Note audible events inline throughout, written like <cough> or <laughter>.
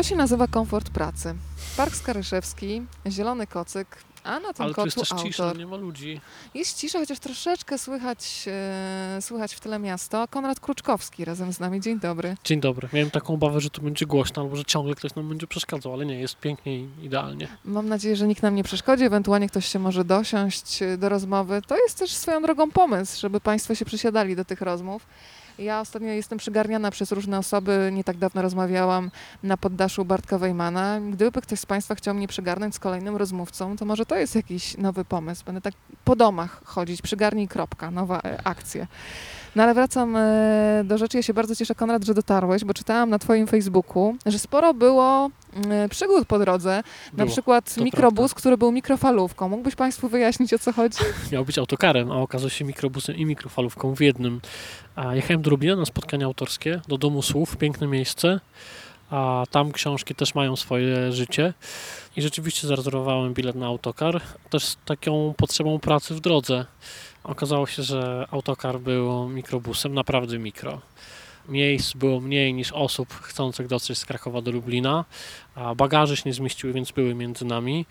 To się nazywa komfort pracy. Park Skaryszewski, Zielony Kocyk, a na tym Ale tu jest też cisza, nie ma ludzi. Jest cisza, chociaż troszeczkę słychać, e, słychać w tyle miasto. Konrad Kruczkowski razem z nami. Dzień dobry. Dzień dobry. Miałem taką obawę, że tu będzie głośno, albo że ciągle ktoś nam będzie przeszkadzał, ale nie, jest pięknie i idealnie. Mam nadzieję, że nikt nam nie przeszkodzi, ewentualnie ktoś się może dosiąść e, do rozmowy. To jest też swoją drogą pomysł, żeby Państwo się przysiadali do tych rozmów. Ja ostatnio jestem przygarniana przez różne osoby. Nie tak dawno rozmawiałam na poddaszu Bartka Wejmana. Gdyby ktoś z Państwa chciał mnie przygarnąć z kolejnym rozmówcą, to może to jest jakiś nowy pomysł. Będę tak po domach chodzić, przygarnij kropka, nowa e, akcja. No ale wracam e, do rzeczy. Ja się bardzo cieszę, Konrad, że dotarłeś, bo czytałam na Twoim Facebooku, że sporo było mm, przygód po drodze. Na Było. przykład to mikrobus, który był mikrofalówką. Mógłbyś Państwu wyjaśnić, o co chodzi? <laughs> Miał być autokarem, a okazał się mikrobusem i mikrofalówką w jednym. A jechałem do Lublina na spotkania autorskie, do Domu Słów, piękne miejsce. A tam książki też mają swoje życie. I rzeczywiście zarezerwowałem bilet na autokar, też z taką potrzebą pracy w drodze. Okazało się, że autokar był mikrobusem, naprawdę mikro. Miejsc było mniej niż osób chcących dotrzeć z Krakowa do Lublina, a bagaże się nie zmieściły, więc były między nami.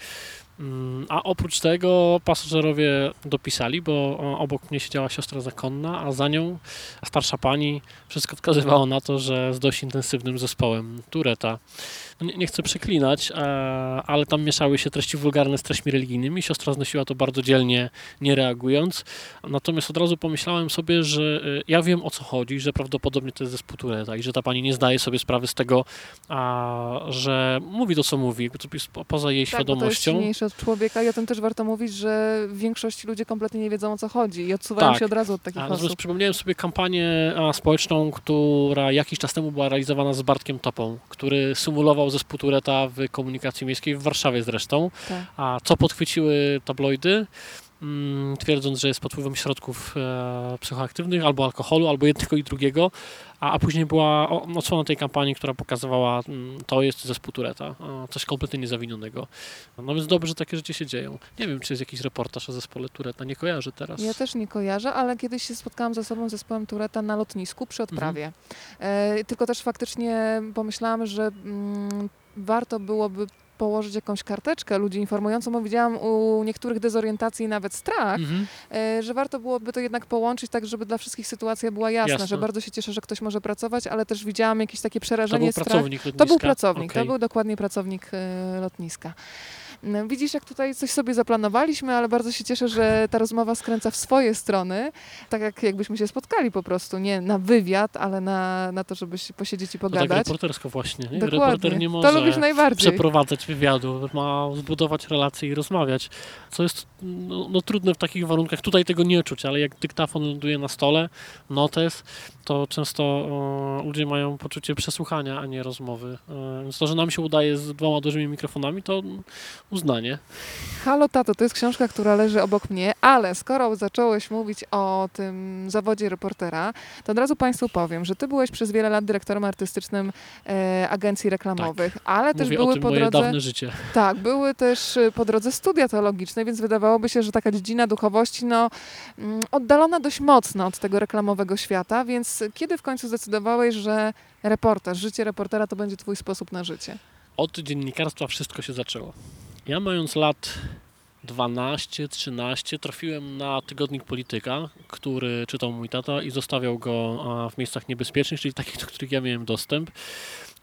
Mm, A oprócz tego pasażerowie dopisali, bo o, obok mnie siedziała siostra zakonna, a za nią starsza pani. Wszystko wskazywało na to, że z dość intensywnym zespołem Tureta. No Nie, nie chcę przeklinać, e, ale tam mieszały się treści wulgarne z treściami religijnymi. Siostra znosiła to bardzo dzielnie, nie reagując. Natomiast od razu pomyślałem sobie, że e, ja wiem o co chodzi, że prawdopodobnie to jest zespół Tureta i że ta pani nie zdaje sobie sprawy z tego, że mówi to, co mówi, poza jej Tak, świadomością. Od człowieka i o tym też warto mówić, że w większości ludzie kompletnie nie wiedzą, o co chodzi i odsuwają Tak. się od razu od takich A, osób. przypomniałem sobie kampanię a, społeczną, która jakiś czas temu była realizowana z Bartkiem Topą, który symulował zespół Tureta w komunikacji miejskiej w Warszawie zresztą. Tak. A co podchwyciły tabloidy, twierdząc, że jest pod wpływem środków e, psychoaktywnych albo alkoholu, albo jednego i drugiego, a, a później była odsłona tej kampanii, która pokazywała, mm, to jest zespół Tureta, coś kompletnie niezawinionego. No więc dobrze, że takie rzeczy się dzieją. Nie wiem, czy jest jakiś reportaż o zespole Tureta, nie kojarzę teraz. Ja też nie kojarzę, ale kiedyś się spotkałam ze sobą z zespołem Tureta na lotnisku przy odprawie. E, tylko też faktycznie pomyślałam, że mm, warto byłoby położyć jakąś karteczkę ludzi informującą, bo widziałam u niektórych dezorientacji nawet strach, Mhm. e, że warto byłoby to jednak połączyć tak, żeby dla wszystkich sytuacja była jasna, Jasne. że bardzo się cieszę, że ktoś może pracować, ale też widziałam jakieś takie To przerażenie, był strach. pracownik lotniska. To był pracownik, Okej. to był dokładnie pracownik e, lotniska. No, Widzisz, jak tutaj coś sobie zaplanowaliśmy, ale bardzo się cieszę, że ta rozmowa skręca w swoje strony, tak jak jakbyśmy się spotkali po prostu, nie na wywiad, ale na, na to, żeby się posiedzieć i To tak pogadać. reportersko właśnie. Nie? Dokładnie. Reporter nie to może lubisz najbardziej. przeprowadzać wywiadu, ma zbudować relacje i rozmawiać, co jest no, no, trudne w takich warunkach. Tutaj tego nie czuć, ale jak dyktafon ląduje na stole, notes, to często e, ludzie mają poczucie przesłuchania, a nie rozmowy. E, więc to, że nam się udaje z dwoma dużymi mikrofonami, to uznanie. Halo Tato, to jest książka, która leży obok mnie, ale skoro zacząłeś mówić o tym zawodzie reportera, to od razu Państwu powiem, że Ty byłeś przez wiele lat dyrektorem artystycznym e, agencji reklamowych, ale też Mówię były o tym po drodze... dawne życie. Tak, były też y, po drodze studia teologiczne, więc wydawałoby się, że taka dziedzina duchowości no, mm, oddalona dość mocno od tego reklamowego świata, więc kiedy w końcu zdecydowałeś, że reporter, życie reportera to będzie twój sposób na życie? od dziennikarstwa wszystko się zaczęło. Ja mając lat 12-13 trafiłem na tygodnik Polityka, który czytał mój tata i zostawiał go w miejscach niebezpiecznych, czyli takich, do których ja miałem dostęp.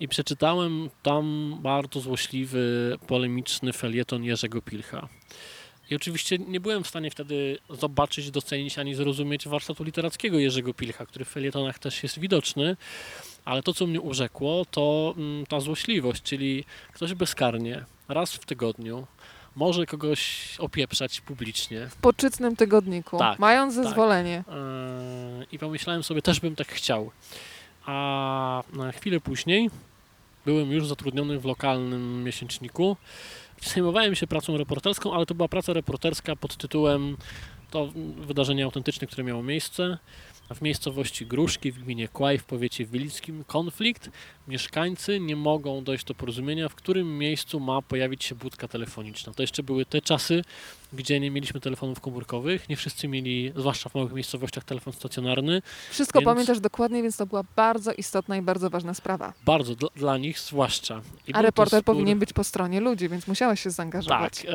I przeczytałem tam bardzo złośliwy, polemiczny felieton Jerzego Pilcha. I oczywiście nie byłem w stanie wtedy zobaczyć, docenić ani zrozumieć warsztatu literackiego Jerzego Pilcha, który w felietonach też jest widoczny, ale to, co mnie urzekło, to mm, ta złośliwość, czyli ktoś bezkarnie, raz w tygodniu, może kogoś opieprzać publicznie. W poczytnym tygodniku, Tak, mając tak. zezwolenie. Yy, I pomyślałem sobie, też bym tak chciał. A na chwilę później byłem już zatrudniony w lokalnym miesięczniku. Zajmowałem się pracą reporterską, ale to była praca reporterska pod tytułem to wydarzenie autentyczne, które miało miejsce. W miejscowości Gruszki w gminie Kłaj w powiecie wilickim konflikt. Mieszkańcy nie mogą dojść do porozumienia, w którym miejscu ma pojawić się budka telefoniczna. To jeszcze były te czasy, gdzie nie mieliśmy telefonów komórkowych. Nie wszyscy mieli, zwłaszcza w małych miejscowościach, telefon stacjonarny. Wszystko Więc- pamiętasz dokładnie, więc to była bardzo istotna i bardzo ważna sprawa. Bardzo dla, dla nich zwłaszcza. I A reporter spór- powinien być po stronie ludzi, więc musiałeś się zaangażować. Tak. E,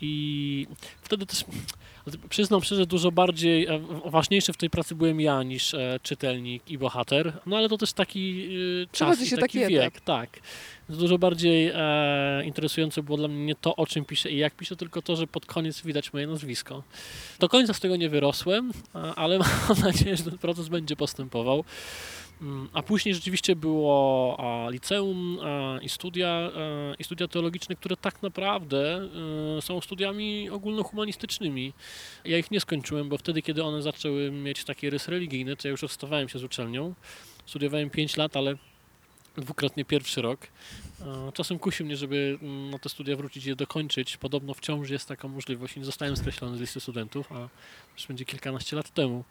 I wtedy też przyznam szczerze, dużo bardziej e, ważniejszy w tej pracy byłem ja niż e, czytelnik i bohater. No ale to też taki e, czas i taki taki wiek. Tak. Dużo bardziej e, interesujące było dla mnie nie to, o czym piszę i jak piszę, tylko to, że pod koniec widać moje nazwisko. Do końca z tego nie wyrosłem, ale <laughs> mam nadzieję, że ten proces będzie postępował. Mm, A później rzeczywiście było liceum i, studia, i studia teologiczne, które tak naprawdę e, są studiami ogólnohumanistycznymi. Ja ich nie skończyłem, bo wtedy, kiedy one zaczęły mieć taki rys religijny, to ja już rozstawałem się z uczelnią. Studiowałem 5 lat, ale dwukrotnie pierwszy rok. Czasem kusi mnie, żeby mm, na te studia wrócić i je dokończyć. Podobno wciąż jest taka możliwość i nie zostałem skreślony z listy studentów, a już będzie kilkanaście lat temu.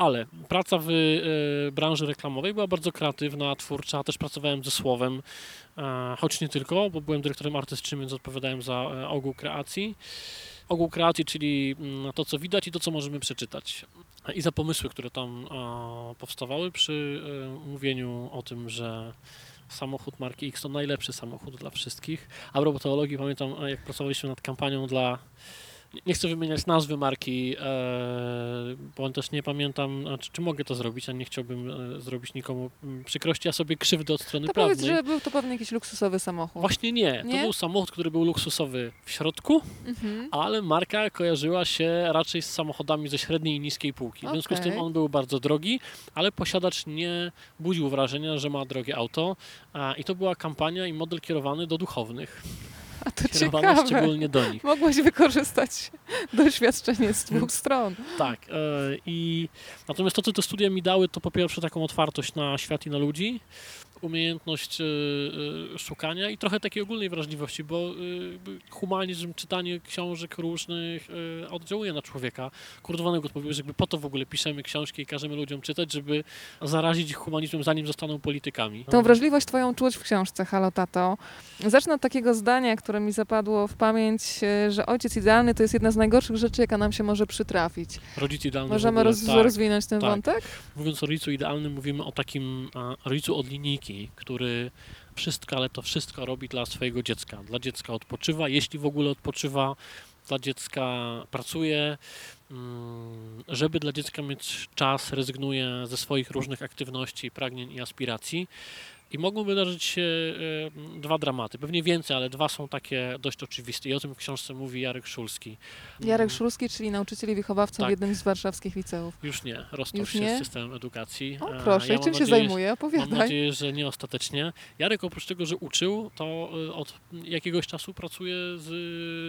Ale praca w e, branży reklamowej była bardzo kreatywna, twórcza. Też pracowałem ze słowem, e, choć nie tylko, bo byłem dyrektorem artystycznym, więc odpowiadałem za e, ogół kreacji. Ogół kreacji, czyli mm, to, co widać i to, co możemy przeczytać. I za pomysły, które tam powstawały przy mówieniu o tym, że samochód marki X to najlepszy samochód dla wszystkich. A propos teologii, pamiętam, jak pracowaliśmy nad kampanią dla nie- chcę wymieniać nazwy marki, e, bo też nie pamiętam, czy, czy mogę to zrobić, a nie chciałbym e, zrobić nikomu mm, przykrości, a sobie krzywdy od strony To prawnej. powiedz, że był to pewnie jakiś luksusowy samochód. Właśnie nie. Nie? To był samochód, który był luksusowy w środku, Mhm. ale marka kojarzyła się raczej z samochodami ze średniej i niskiej półki. W związku z tym on był bardzo drogi, ale posiadacz nie budził wrażenia, że ma drogie auto. A, I to była kampania i model kierowany do duchownych. A to ciekawe. szczególnie do nich. Mogłeś wykorzystać doświadczenie z dwóch stron. Tak. E, i natomiast to, co te studia mi dały, to po pierwsze taką otwartość na świat i na ludzi, umiejętność e, e, szukania i trochę takiej ogólnej wrażliwości, bo e, humanizm, czytanie książek różnych oddziałuje na człowieka. Vonnegut mówił, że jakby po to w ogóle piszemy książki i każemy ludziom czytać, żeby zarazić ich humanizmem, zanim zostaną politykami. Tą wrażliwość twoją czuć w książce Halo Tato. Zacznę od takiego zdania, które mi zapadło w pamięć, że ojciec idealny to jest jedna z najgorszych rzeczy, jaka nam się może przytrafić. Rodzic idealny Możemy roz, tak. rozwinąć ten tak. wątek? Mówiąc o rodzicu idealnym, mówimy o takim rodzicu od linijki, który wszystko, ale to wszystko robi dla swojego dziecka. Dla dziecka odpoczywa, jeśli w ogóle odpoczywa, dla dziecka pracuje, mm, żeby dla dziecka mieć czas, rezygnuje ze swoich różnych aktywności, pragnień i aspiracji. I mogą wydarzyć się dwa dramaty, pewnie więcej, ale dwa są takie dość oczywiste. I o tym w książce mówi Jarek Szulski. Jarek Mm, Szulski, czyli nauczyciel i wychowawca Tak. w jednym z warszawskich liceów. Już nie, rozstał Już się nie? z systemem edukacji. O E, proszę, ja mam czym się nadzieję, zajmuje? Mam Opowiadaj. nadzieję, że nie ostatecznie. Jarek oprócz tego, że uczył, to y, od jakiegoś czasu pracuje z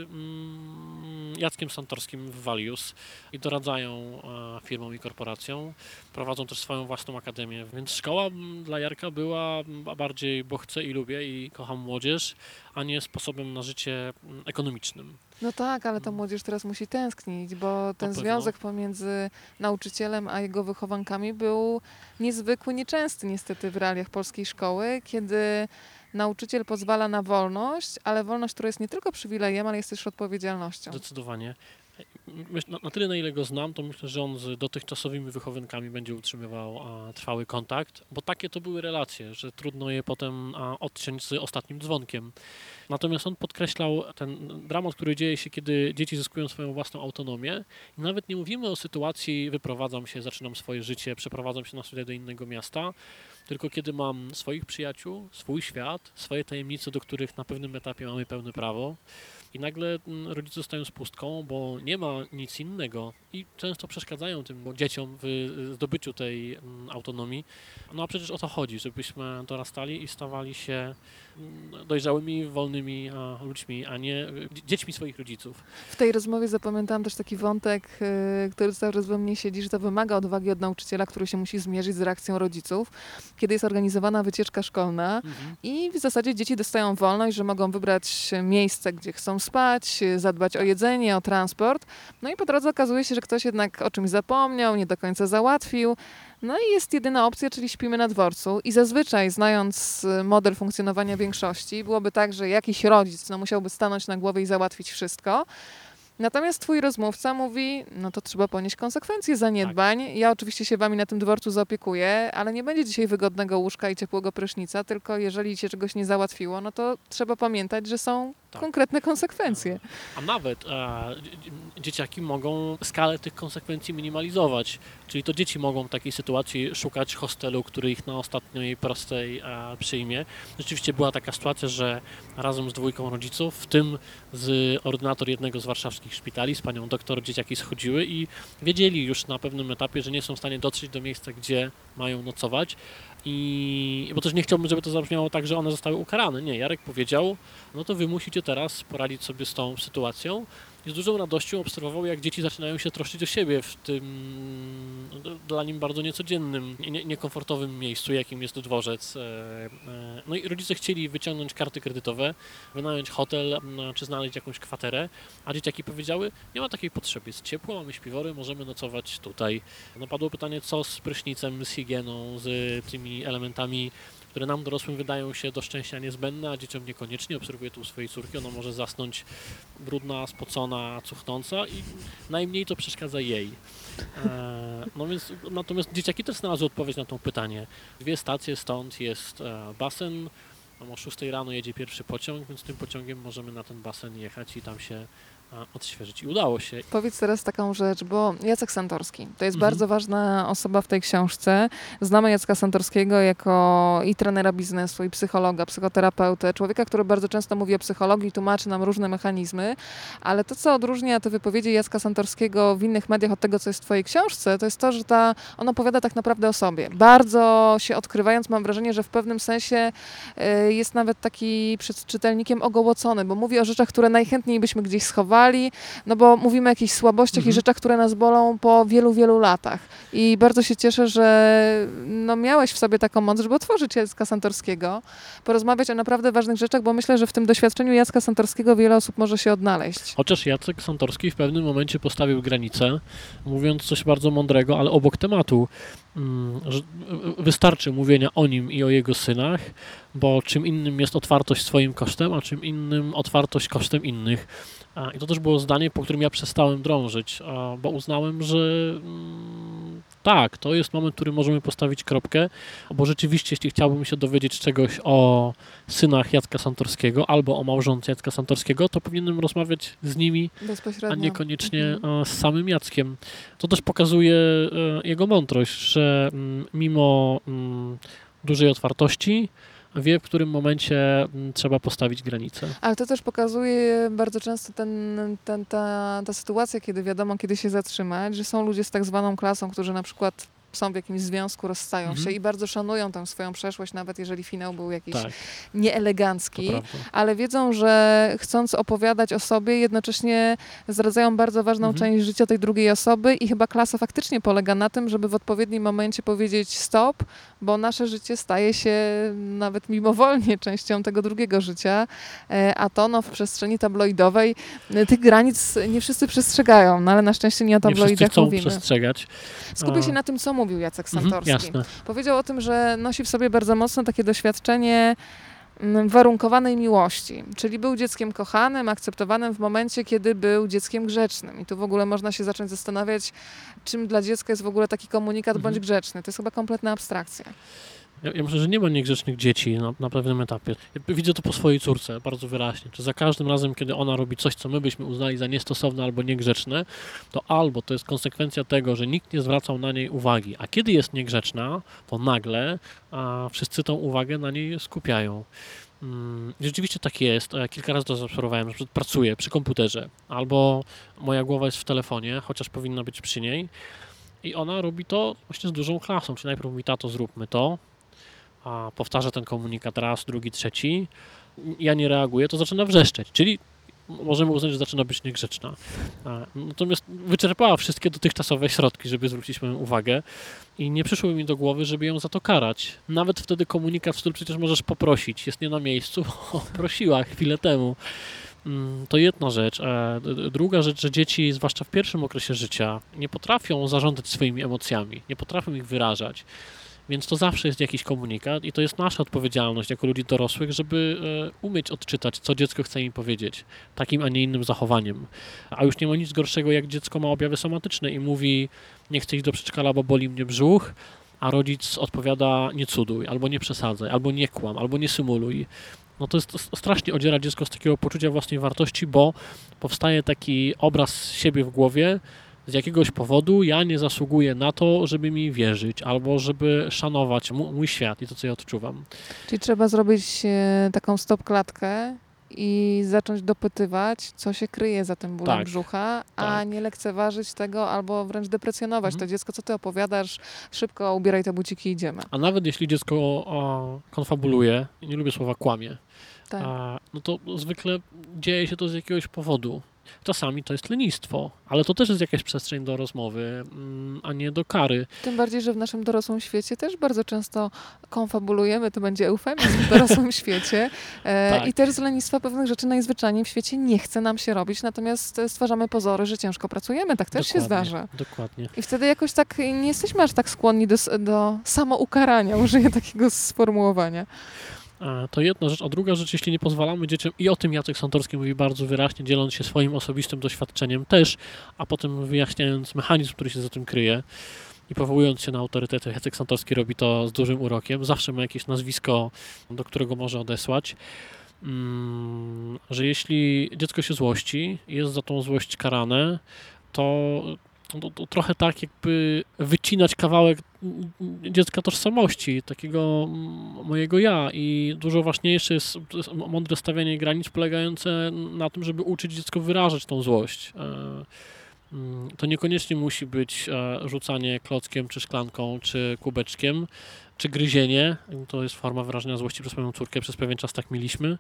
mm, Jackiem Santorskim w Valius i doradzają e, firmom i korporacjom. Prowadzą też swoją własną akademię, więc szkoła mm, dla Jarka była bardziej, bo chcę i lubię i kocham młodzież, a nie sposobem na życie mm, ekonomicznym. No tak, ale ta młodzież teraz musi tęsknić, bo ten związek pomiędzy nauczycielem a jego wychowankami był niezwykły, nieczęsty niestety w realiach polskiej szkoły, kiedy nauczyciel pozwala na wolność, ale wolność, która jest nie tylko przywilejem, ale jest też odpowiedzialnością. Zdecydowanie. Na, tyle, na ile go znam, to myślę, że on z dotychczasowymi wychowankami będzie utrzymywał a, trwały kontakt, bo takie to były relacje, że trudno je potem a, odciąć z ostatnim dzwonkiem. Natomiast on podkreślał ten dramat, który dzieje się, kiedy dzieci zyskują swoją własną autonomię. I nawet nie mówimy o sytuacji, wyprowadzam się, zaczynam swoje życie, przeprowadzam się na studia do innego miasta, tylko kiedy mam swoich przyjaciół, swój świat, swoje tajemnice, do których na pewnym etapie mamy pełne prawo. I nagle mm, rodzice zostają z pustką, bo nie ma nic innego i często przeszkadzają tym dzieciom w zdobyciu tej mm, autonomii. No a przecież o to chodzi, żebyśmy dorastali i stawali się dojrzałymi, wolnymi a, ludźmi, a nie y, dzie- dziećmi swoich rodziców. W tej rozmowie zapamiętałam też taki wątek, y, który cały czas we mnie siedzi, że to wymaga odwagi od nauczyciela, który się musi zmierzyć z reakcją rodziców, kiedy jest organizowana wycieczka szkolna Mhm. i w zasadzie dzieci dostają wolność, że mogą wybrać miejsce, gdzie chcą spać, zadbać o jedzenie, o transport. No i po drodze okazuje się, że ktoś jednak o czymś zapomniał, nie do końca załatwił. No i jest jedyna opcja, czyli śpimy na dworcu. I zazwyczaj, znając y, model funkcjonowania większości, byłoby tak, że jakiś rodzic no, musiałby stanąć na głowie i załatwić wszystko. Natomiast twój rozmówca mówi, no to trzeba ponieść konsekwencje zaniedbań. Ja oczywiście się wami na tym dworcu zaopiekuję, ale nie będzie dzisiaj wygodnego łóżka i ciepłego prysznica, tylko jeżeli się czegoś nie załatwiło, no to trzeba pamiętać, że są Tak. konkretne konsekwencje. A nawet e, dzie- dzieciaki mogą skalę tych konsekwencji minimalizować. Czyli to dzieci mogą w takiej sytuacji szukać hostelu, który ich na ostatniej prostej e, przyjmie. Rzeczywiście była taka sytuacja, że razem z dwójką rodziców, w tym z ordynator jednego z warszawskich szpitali, z panią doktor, dzieciaki schodziły i wiedzieli już na pewnym etapie, że nie są w stanie dotrzeć do miejsca, gdzie mają nocować. I bo też nie chciałbym, żeby to zabrzmiało tak, że one zostały ukarane. Nie, Jarek powiedział, no to wy musicie teraz poradzić sobie z tą sytuacją. I z dużą radością obserwował, jak dzieci zaczynają się troszczyć o siebie w tym no, dla nim bardzo niecodziennym, nie, niekomfortowym miejscu, jakim jest dworzec. E, e, No i rodzice chcieli wyciągnąć karty kredytowe, wynająć hotel m, czy znaleźć jakąś kwaterę, a dzieciaki powiedziały, nie ma takiej potrzeby, jest ciepło, mamy śpiwory, możemy nocować tutaj. No padło pytanie, co z prysznicem, z higieną, z tymi elementami które nam dorosłym wydają się do szczęścia niezbędne, a dzieciom niekoniecznie. Obserwuję tu u swojej córki, ona może zasnąć brudna, spocona, cuchnąca i najmniej to przeszkadza jej. E, no więc, natomiast dzieciaki też znalazły odpowiedź na to pytanie. Dwie stacje stąd jest e, basen, o 6 rano jedzie pierwszy pociąg, więc tym pociągiem możemy na ten basen jechać i tam się odświeżyć. I udało się. Powiedz teraz taką rzecz, bo Jacek Santorski to jest Mhm. bardzo ważna osoba w tej książce. Znamy Jacka Santorskiego jako i trenera biznesu, i psychologa, psychoterapeutę, człowieka, który bardzo często mówi o psychologii, tłumaczy nam różne mechanizmy, ale to, co odróżnia te wypowiedzi Jacka Santorskiego w innych mediach od tego, co jest w twojej książce, to jest to, że ta, on opowiada tak naprawdę o sobie. Bardzo się odkrywając, mam wrażenie, że w pewnym sensie y, jest nawet taki przed czytelnikiem ogołocony, bo mówi o rzeczach, które najchętniej byśmy gdzieś schowali, no bo mówimy o jakichś słabościach i Mhm. rzeczach, które nas bolą po wielu, wielu latach. I bardzo się cieszę, że no, miałeś w sobie taką moc, żeby otworzyć Jacka Santorskiego, porozmawiać o naprawdę ważnych rzeczach, bo myślę, że w tym doświadczeniu Jacka Santorskiego wiele osób może się odnaleźć. Chociaż Jacek Santorski w pewnym momencie postawił granicę, mówiąc coś bardzo mądrego, ale obok tematu. Mm, Wystarczy mówienia o nim i o jego synach, bo czym innym jest otwartość swoim kosztem, a czym innym otwartość kosztem innych. A, I to też było zdanie, po którym ja przestałem drążyć, a, bo uznałem, że mm, tak, to jest moment, w którym możemy postawić kropkę, bo rzeczywiście, jeśli chciałbym się dowiedzieć czegoś o synach Jacka Santorskiego albo o małżonce Jacka Santorskiego, to powinienem rozmawiać z nimi, a niekoniecznie Mhm. e, z samym Jackiem. To też pokazuje e, jego mądrość, że mm, mimo mm, dużej otwartości wie, w którym momencie mm, trzeba postawić granicę. Ale to też pokazuje bardzo często ten, ten, ta, ta sytuacja, kiedy wiadomo, kiedy się zatrzymać, że są ludzie z tak zwaną klasą, którzy na przykład są w jakimś związku, rozstają Mhm. się i bardzo szanują tę swoją przeszłość, nawet jeżeli finał był jakiś Tak, nieelegancki. ale wiedzą, że chcąc opowiadać o sobie, jednocześnie zdradzają bardzo ważną Mhm. część życia tej drugiej osoby i chyba klasa faktycznie polega na tym, żeby w odpowiednim momencie powiedzieć stop, bo nasze życie staje się nawet mimowolnie częścią tego drugiego życia, e, a to no, w przestrzeni tabloidowej e, tych granic nie wszyscy przestrzegają, no ale na szczęście nie o Nie wszyscy tabloidach chcą mówimy. przestrzegać. Skupię się na tym, co mówił Jacek Mhm, Santorski. jasne. Powiedział o tym, że nosi w sobie bardzo mocno takie doświadczenie mm, warunkowanej miłości, czyli był dzieckiem kochanym, akceptowanym w momencie, kiedy był dzieckiem grzecznym. I tu w ogóle można się zacząć zastanawiać, czym dla dziecka jest w ogóle taki komunikat Mhm. bądź grzeczny. To jest chyba kompletna abstrakcja. Ja, ja myślę, że nie ma niegrzecznych dzieci na, na pewnym etapie. Ja widzę to po swojej córce bardzo wyraźnie, że za każdym razem, kiedy ona robi coś, co my byśmy uznali za niestosowne albo niegrzeczne, to albo to jest konsekwencja tego, że nikt nie zwracał na niej uwagi, a kiedy jest niegrzeczna, to nagle a, wszyscy tą uwagę na niej skupiają. Mm, Rzeczywiście tak jest. Kilka razy to zaobserwowałem. Przykład pracuję przy komputerze, albo moja głowa jest w telefonie, chociaż powinna być przy niej. I ona robi to właśnie z dużą klasą. Czyli najpierw mówi, tato, zróbmy to, a powtarza ten komunikat raz, drugi, trzeci. Ja nie reaguję, to zaczyna wrzeszczeć. Czyli możemy uznać, że zaczyna być niegrzeczna. Natomiast wyczerpała wszystkie dotychczasowe środki, żeby zwrócić moją uwagę i nie przyszło mi do głowy, żeby ją za to karać. Nawet wtedy komunikat, w stylu przecież możesz poprosić, jest nie na miejscu, <laughs> prosiła chwilę temu. Mm, To jedna rzecz. E, Druga rzecz, że dzieci, zwłaszcza w pierwszym okresie życia, nie potrafią zarządzać swoimi emocjami, nie potrafią ich wyrażać. Więc to zawsze jest jakiś komunikat i to jest nasza odpowiedzialność jako ludzi dorosłych, żeby e, umieć odczytać, co dziecko chce im powiedzieć, takim, a nie innym zachowaniem. A już nie ma nic gorszego, jak dziecko ma objawy somatyczne i mówi, nie chcę iść do przedszkola, bo boli mnie brzuch, a rodzic odpowiada, nie cuduj, albo nie przesadzaj, albo nie kłam, albo nie symuluj. No to jest strasznie odziera dziecko z takiego poczucia własnej wartości, bo powstaje taki obraz siebie w głowie, z jakiegoś powodu ja nie zasługuję na to, żeby mi wierzyć, albo żeby szanować mój świat i to, co ja odczuwam. Czyli trzeba zrobić e, taką stop klatkę i zacząć dopytywać, co się kryje za tym bólem Tak, brzucha, a tak. nie lekceważyć tego albo wręcz deprecjonować Mhm. to dziecko, co ty opowiadasz, szybko ubieraj te buciki i idziemy. A nawet jeśli dziecko o, konfabuluje, nie lubię słowa kłamie, Tak. a, no to zwykle dzieje się to z jakiegoś powodu. Czasami to jest lenistwo, ale to też jest jakaś przestrzeń do rozmowy, mm, a nie do kary. Tym bardziej, że w naszym dorosłym świecie też bardzo często konfabulujemy, to będzie eufemizm w dorosłym <laughs> świecie e, Tak. i też z lenistwa pewnych rzeczy najzwyczajniej w świecie nie chce nam się robić, natomiast stwarzamy pozory, że ciężko pracujemy, tak też się Dokładnie, zdarza. Dokładnie. I wtedy jakoś tak nie jesteśmy aż tak skłonni do, do samoukarania, użyję takiego sformułowania. A, To jedna rzecz, a druga rzecz, jeśli nie pozwalamy dzieciom, i o tym Jacek Santorski mówi bardzo wyraźnie, dzieląc się swoim osobistym doświadczeniem też, a potem wyjaśniając mechanizm, który się za tym kryje i powołując się na autorytety, Jacek Santorski robi to z dużym urokiem, zawsze ma jakieś nazwisko, do którego może odesłać, mm, że jeśli dziecko się złości jest za tą złość karane, to, to, to trochę tak jakby wycinać kawałek dziecka tożsamości, takiego mojego ja i dużo ważniejsze jest mądre stawianie granic polegające na tym, żeby uczyć dziecko wyrażać tą złość. E, mm, To niekoniecznie musi być e, rzucanie klockiem, czy szklanką, czy kubeczkiem, czy gryzienie. To jest forma wyrażenia złości przez moją córkę. Przez pewien czas tak mieliśmy.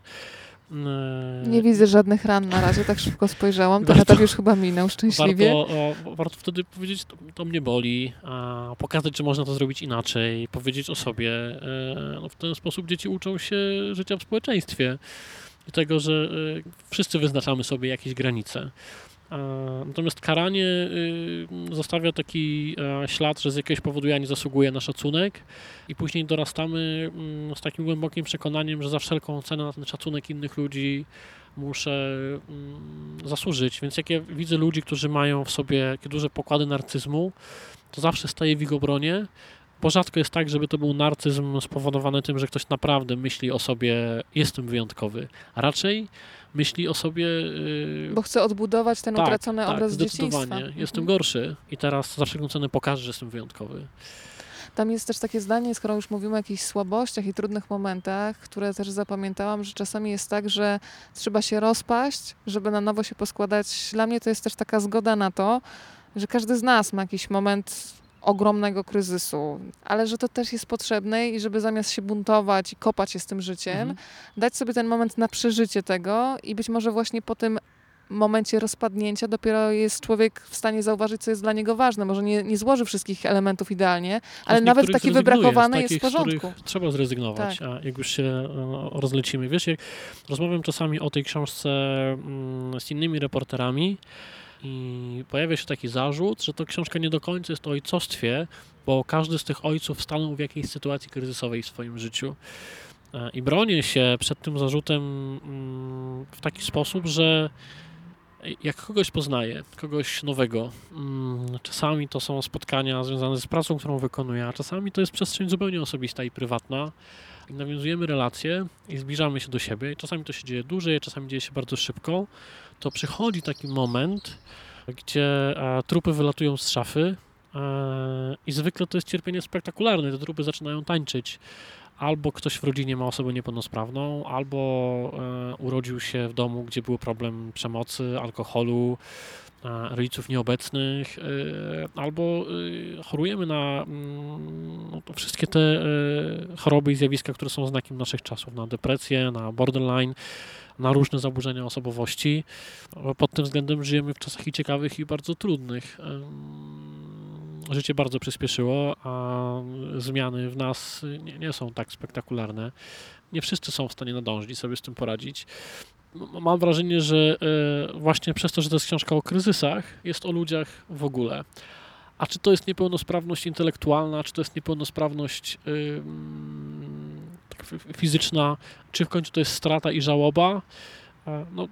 E, Nie widzę żadnych ran na razie, tak szybko spojrzałam. Ten etap już chyba minął szczęśliwie. Warto, warto wtedy powiedzieć, to, to mnie boli, a pokazać, że można to zrobić inaczej, powiedzieć o sobie. E, no w ten sposób dzieci uczą się życia w społeczeństwie i tego, że e, wszyscy wyznaczamy sobie jakieś granice. E, Natomiast karanie y, zostawia taki e, ślad, że z jakiegoś powodu ja nie zasługuję na szacunek i później dorastamy mm, z takim głębokim przekonaniem, że za wszelką cenę na ten szacunek innych ludzi muszę mm, zasłużyć. Więc jak ja widzę ludzi, którzy mają w sobie takie duże pokłady narcyzmu, to zawsze staję w ich obronie, bo rzadko jest tak, żeby to był narcyzm spowodowany tym, że ktoś naprawdę myśli o sobie, jestem wyjątkowy, a raczej myśli o sobie. yy, Bo chcę odbudować ten tak, utracony tak, obraz z dzieciństwa. zdecydowanie. Jestem Mhm. gorszy i teraz za wszelką cenę pokażę, że jestem wyjątkowy. Tam jest też takie zdanie, skoro już mówimy o jakichś słabościach i trudnych momentach, które też zapamiętałam, że czasami jest tak, że trzeba się rozpaść, żeby na nowo się poskładać. Dla mnie to jest też taka zgoda na to, że każdy z nas ma jakiś moment ogromnego kryzysu, ale że to też jest potrzebne i żeby zamiast się buntować i kopać się z tym życiem, Mhm. dać sobie ten moment na przeżycie tego i być może właśnie po tym momencie rozpadnięcia dopiero jest człowiek w stanie zauważyć, co jest dla niego ważne. Może nie, nie złoży wszystkich elementów idealnie, ale nawet taki wybrakowany jest w porządku. Trzeba zrezygnować, Tak. a jak już się e, rozlecimy. Wiesz, jak rozmawiam czasami o tej książce mm, z innymi reporterami i pojawia się taki zarzut, że to książka nie do końca jest o ojcostwie, bo każdy z tych ojców stanął w jakiejś sytuacji kryzysowej w swoim życiu. E, I bronię się przed tym zarzutem mm, w taki sposób, że jak kogoś poznaję, kogoś nowego, mm, czasami to są spotkania związane z pracą, którą wykonuję, a czasami to jest przestrzeń zupełnie osobista i prywatna. I nawiązujemy relacje i zbliżamy się do siebie. Czasami to się dzieje dłużej, czasami dzieje się bardzo szybko. To przychodzi taki moment, gdzie e, trupy wylatują z szafy e, i zwykle to jest cierpienie spektakularne. Te trupy zaczynają tańczyć. Albo ktoś w rodzinie ma osobę niepełnosprawną, albo e, urodził się w domu, gdzie był problem przemocy, alkoholu, rodziców nieobecnych, albo chorujemy na mm, no, wszystkie te choroby i zjawiska, które są znakiem naszych czasów, na depresję, na borderline, na różne zaburzenia osobowości. Pod tym względem żyjemy w czasach i ciekawych, i bardzo trudnych. Życie bardzo przyspieszyło, a zmiany w nas nie, nie są tak spektakularne. Nie wszyscy są w stanie nadążyć i sobie z tym poradzić. Mam wrażenie, że e, właśnie przez to, że to jest książka o kryzysach, jest o ludziach w ogóle. A czy to jest niepełnosprawność intelektualna, czy to jest niepełnosprawność fizyczna, czy w końcu to jest strata i żałoba? E, No,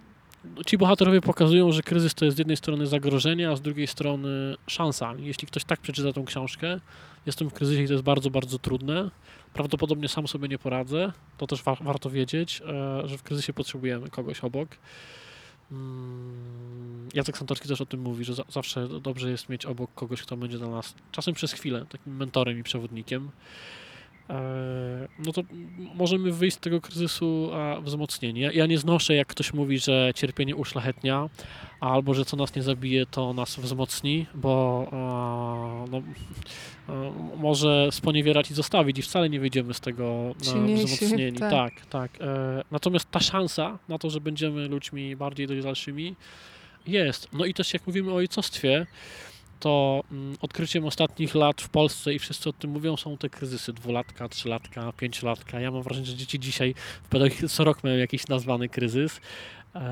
ci bohaterowie pokazują, że kryzys to jest z jednej strony zagrożenie, a z drugiej strony szansa. Jeśli ktoś tak przeczyta tą książkę, jestem w kryzysie i to jest bardzo, bardzo trudne, prawdopodobnie sam sobie nie poradzę, to też wa- warto wiedzieć, e, że w kryzysie potrzebujemy kogoś obok. Mm, Jacek Santorski też o tym mówi, że za- zawsze dobrze jest mieć obok kogoś, kto będzie dla nas czasem przez chwilę takim mentorem i przewodnikiem. E, No to możemy wyjść z tego kryzysu wzmocnieni. Ja, ja nie znoszę, jak ktoś mówi, że cierpienie uszlachetnia, albo że co nas nie zabije, to nas wzmocni, bo a, no, a, może sponiewierać i zostawić i wcale nie wyjdziemy z tego e, Silniejsi, wzmocnieni. tak. Tak, tak. E, Natomiast ta szansa na to, że będziemy ludźmi bardziej dojrzalszymi jest. No i też jak mówimy o ojcostwie, to mm, odkryciem ostatnich lat w Polsce i wszyscy o tym mówią, są te kryzysy dwulatka, trzylatka, pięciolatka. Ja mam wrażenie, że dzieci dzisiaj w pedagogii co rok mają jakiś nazwany kryzys,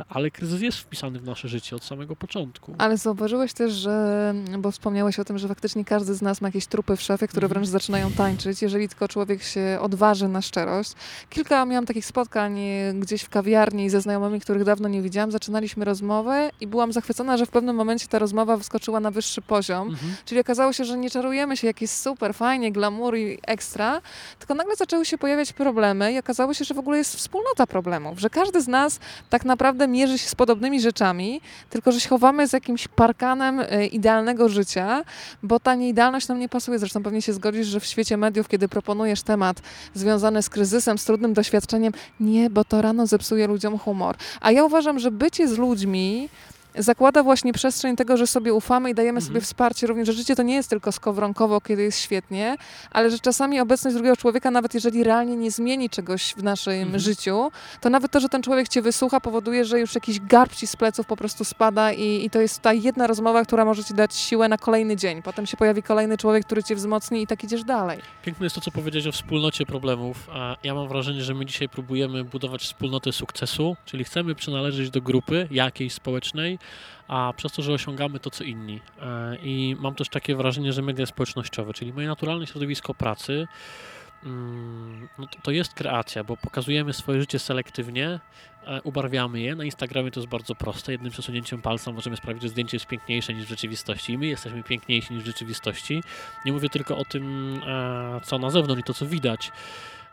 ale kryzys jest wpisany w nasze życie od samego początku. Ale zauważyłeś też, że, bo wspomniałeś o tym, że faktycznie każdy z nas ma jakieś trupy w szafie, które Mhm. wręcz zaczynają tańczyć, jeżeli tylko człowiek się odważy na szczerość. Kilka miałam takich spotkań e, gdzieś w kawiarni ze znajomymi, których dawno nie widziałam. Zaczynaliśmy rozmowę i byłam zachwycona, że w pewnym momencie ta rozmowa wyskoczyła na wyższy poziom. Mhm. Czyli okazało się, że nie czarujemy się, jak jest super, fajnie, glamour i ekstra, tylko nagle zaczęły się pojawiać problemy i okazało się, że w ogóle jest wspólnota problemów, że każdy z nas tak naprawdę mierzy się z podobnymi rzeczami, tylko że się chowamy z jakimś parkanem e, idealnego życia, bo ta nieidealność nam nie pasuje. Zresztą pewnie się zgodzisz, że w świecie mediów, kiedy proponujesz temat związany z kryzysem, z trudnym doświadczeniem, nie, bo to rano zepsuje ludziom humor. A ja uważam, że bycie z ludźmi zakłada właśnie przestrzeń tego, że sobie ufamy i dajemy Mhm. sobie wsparcie również, że życie to nie jest tylko skowronkowo, kiedy jest świetnie, ale że czasami obecność drugiego człowieka, nawet jeżeli realnie nie zmieni czegoś w naszym Mhm. życiu, to nawet to, że ten człowiek cię wysłucha, powoduje, że już jakiś garb ci z pleców po prostu spada i, i to jest ta jedna rozmowa, która może ci dać siłę na kolejny dzień. Potem się pojawi kolejny człowiek, który cię wzmocni i tak idziesz dalej. Piękne jest to, co powiedziałeś o wspólnocie problemów. A ja mam wrażenie, że my dzisiaj próbujemy budować wspólnotę sukcesu, czyli chcemy przynależeć do grupy jakiejś społecznej, a przez to, że osiągamy to, co inni. E, I mam też takie wrażenie, że media społecznościowe, czyli moje naturalne środowisko pracy, mm, no to, to jest kreacja, bo pokazujemy swoje życie selektywnie, e, ubarwiamy je. Na Instagramie to jest bardzo proste. Jednym przesunięciem palca możemy sprawić, że zdjęcie jest piękniejsze niż w rzeczywistości i my jesteśmy piękniejsi niż w rzeczywistości. Nie mówię tylko o tym, e, co na zewnątrz i to, co widać.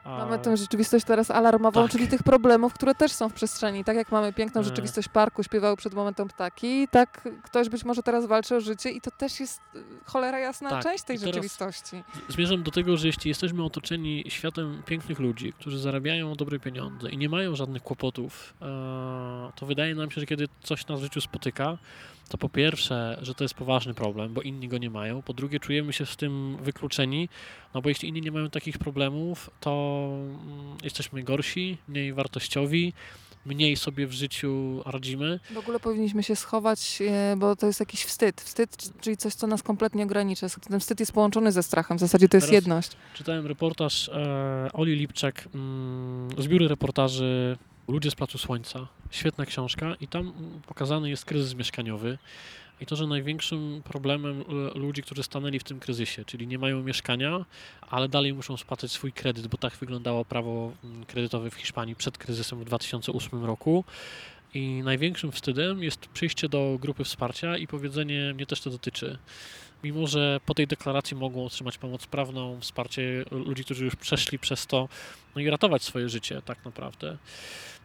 Mamy tę rzeczywistość teraz alarmową, Tak. czyli tych problemów, które też są w przestrzeni. Tak jak mamy piękną E. rzeczywistość parku, śpiewały przed momentem ptaki, tak ktoś być może teraz walczy o życie i to też jest y, cholera jasna Tak. część tej rzeczywistości. Zmierzam do tego, że jeśli jesteśmy otoczeni światem pięknych ludzi, którzy zarabiają dobre pieniądze i nie mają żadnych kłopotów, e, to wydaje nam się, że kiedy coś nas w życiu spotyka, to po pierwsze, że to jest poważny problem, bo inni go nie mają. Po drugie, czujemy się z tym wykluczeni, no bo jeśli inni nie mają takich problemów, to mm, jesteśmy gorsi, mniej wartościowi, mniej sobie w życiu radzimy. W ogóle powinniśmy się schować, e, bo to jest jakiś wstyd. Wstyd, czyli coś, co nas kompletnie ogranicza. Ten wstyd jest połączony ze strachem. W zasadzie to jest Teraz- jedność. Czytałem reportaż e, Oli Lipczak mm, z reportaży Ludzie z Placu Słońca. Świetna książka i tam pokazany jest kryzys mieszkaniowy i to, że największym problemem e, ludzi, którzy stanęli w tym kryzysie, czyli nie mają mieszkania, ale dalej muszą spłacać swój kredyt, bo tak wyglądało prawo mm, kredytowe w Hiszpanii przed kryzysem w 2008 roku. I największym wstydem jest przyjście do grupy wsparcia i powiedzenie, mnie też to dotyczy. Mimo, że po tej deklaracji mogą otrzymać pomoc prawną, wsparcie ludzi, którzy już przeszli przez to, no i ratować swoje życie tak naprawdę.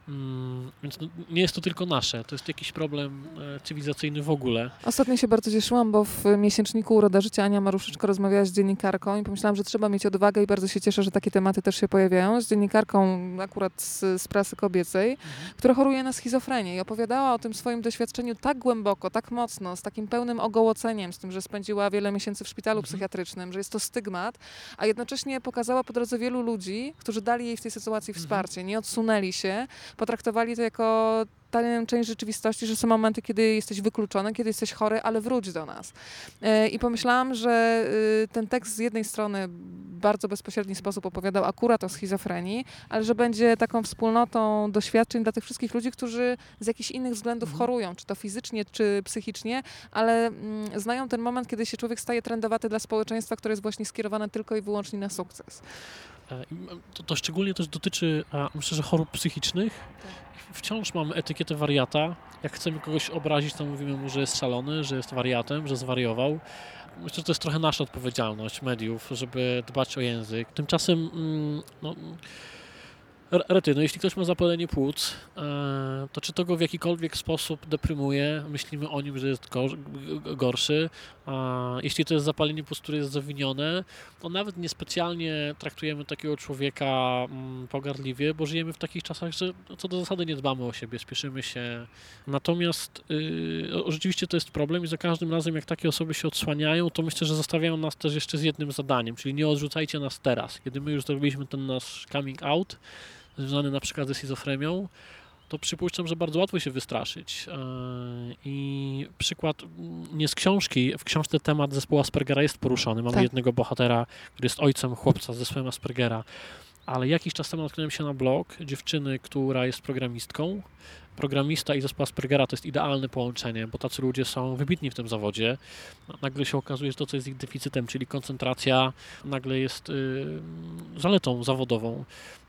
Mm, Więc no, nie jest to tylko nasze, to jest jakiś problem e, cywilizacyjny w ogóle. Ostatnio się bardzo cieszyłam, bo w miesięczniku Uroda Życia Ania Maruszyczko rozmawiała z dziennikarką i pomyślałam, że trzeba mieć odwagę i bardzo się cieszę, że takie tematy też się pojawiają. Z dziennikarką akurat z, z prasy kobiecej, która choruje na schizofrenię i opowiadała o tym swoim doświadczeniu tak głęboko, tak mocno, z takim pełnym ogołoceniem, z tym, że spędziła wiele miesięcy w szpitalu Mhm. psychiatrycznym, że jest to stygmat, a jednocześnie pokazała po drodze wielu ludzi, którzy dali jej w tej sytuacji Mhm. wsparcie, nie odsunęli się, potraktowali to jako tę część rzeczywistości, że są momenty, kiedy jesteś wykluczony, kiedy jesteś chory, ale wróć do nas. E, I pomyślałam, że y, ten tekst z jednej strony w bardzo bezpośredni sposób opowiadał akurat o schizofrenii, ale że będzie taką wspólnotą doświadczeń dla tych wszystkich ludzi, którzy z jakichś innych względów Mhm. chorują, czy to fizycznie, czy psychicznie, ale mm, znają ten moment, kiedy się człowiek staje trendowaty dla społeczeństwa, które jest właśnie skierowane tylko i wyłącznie na sukces. E, i, m, To, to szczególnie też dotyczy, myślę, że chorób psychicznych. Wciąż mamy etykietę wariata. Jak chcemy kogoś obrazić, to mówimy mu, że jest szalony, że jest wariatem, że zwariował. Myślę, że to jest trochę nasza odpowiedzialność mediów, żeby dbać o język. Tymczasem, mm, no, rety, no jeśli ktoś ma zapalenie płuc, e, to czy to go w jakikolwiek sposób deprymuje, myślimy o nim, że jest gorszy. Jeśli to jest zapalenie płuc, które jest zawinione, to nawet niespecjalnie traktujemy takiego człowieka mm, pogardliwie, bo żyjemy w takich czasach, że co do zasady nie dbamy o siebie, spieszymy się. Natomiast o- rzeczywiście to jest problem i za każdym razem, jak takie osoby się odsłaniają, to myślę, że zostawiają nas też jeszcze z jednym zadaniem, czyli nie odrzucajcie nas teraz. Kiedy my już zrobiliśmy ten nasz coming out, związany na przykład ze schizofrenią, to przypuszczam, że bardzo łatwo się wystraszyć. Yy, I przykład mm, nie z książki, w książce temat zespołu Aspergera jest poruszony. Mamy Tak. jednego bohatera, który jest ojcem chłopca z zespołem Aspergera, ale jakiś czas temu natknąłem się na blog dziewczyny, która jest programistką. Programista i zespół Aspergera to jest idealne połączenie, bo tacy ludzie są wybitni w tym zawodzie. Nagle się okazuje, że to, co jest ich deficytem, czyli koncentracja, nagle jest y, zaletą zawodową.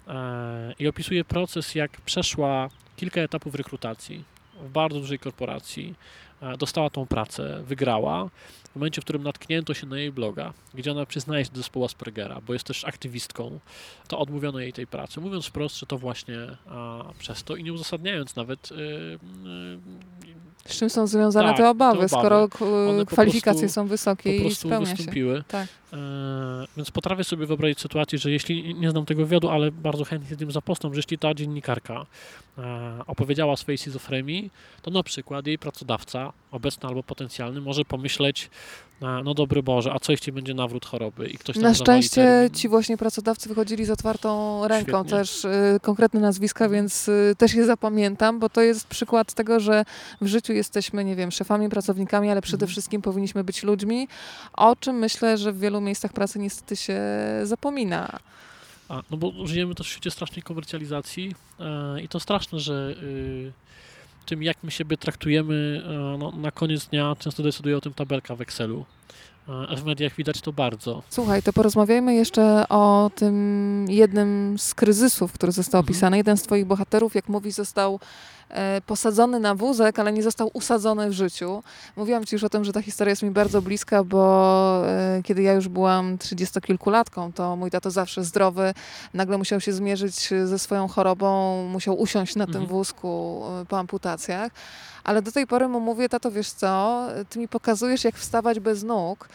E, I opisuje proces, jak przeszła kilka etapów rekrutacji w bardzo dużej korporacji, e, dostała tą pracę, wygrała. W momencie, w którym natknięto się na jej bloga, gdzie ona przyznaje się do zespołu Aspergera, bo jest też aktywistką, to odmówiono jej tej pracy, mówiąc wprost, że to właśnie a, przez to i nie uzasadniając nawet y, y, Z czym są związane Tak, te, te obawy, obawy. skoro One po kwalifikacje prostu- są wysokie i spełnia się. wystąpiły. Tak. E, więc potrafię sobie wyobrazić sytuację, że jeśli, nie znam tego wywiadu, ale bardzo chętnie tym zapoznam, że jeśli ta dziennikarka e, opowiedziała o swojej schizofrenii, to na przykład jej pracodawca, obecny albo potencjalny, może pomyśleć, no dobry Boże, a co jeśli będzie nawrót choroby i ktoś tam Na szczęście termin? ci właśnie pracodawcy wychodzili z otwartą ręką, Świetnie. też y, konkretne nazwiska, więc y, też je zapamiętam, bo to jest przykład tego, że w życiu jesteśmy, nie wiem, szefami, pracownikami, ale przede Mhm. wszystkim powinniśmy być ludźmi, o czym myślę, że w wielu miejscach pracy niestety się zapomina. A, no bo żyjemy też w świecie strasznej komercjalizacji e, i to straszne, że y, tym, jak my siebie traktujemy, e, no, na koniec dnia często decyduje o tym tabelka w Excelu. A w mediach widać to bardzo. Słuchaj, to porozmawiajmy jeszcze o tym jednym z kryzysów, który został Mhm. opisany. Jeden z twoich bohaterów, jak mówi, został e, posadzony na wózek, ale nie został usadzony w życiu. Mówiłam ci już o tym, że ta historia jest mi bardzo bliska, bo e, kiedy ja już byłam trzydziestokilkulatką, to mój tato zawsze zdrowy nagle musiał się zmierzyć ze swoją chorobą, musiał usiąść na tym Mhm. wózku e, po amputacjach. Ale do tej pory mu mówię, tato, wiesz co, ty mi pokazujesz, jak wstawać bez nóg,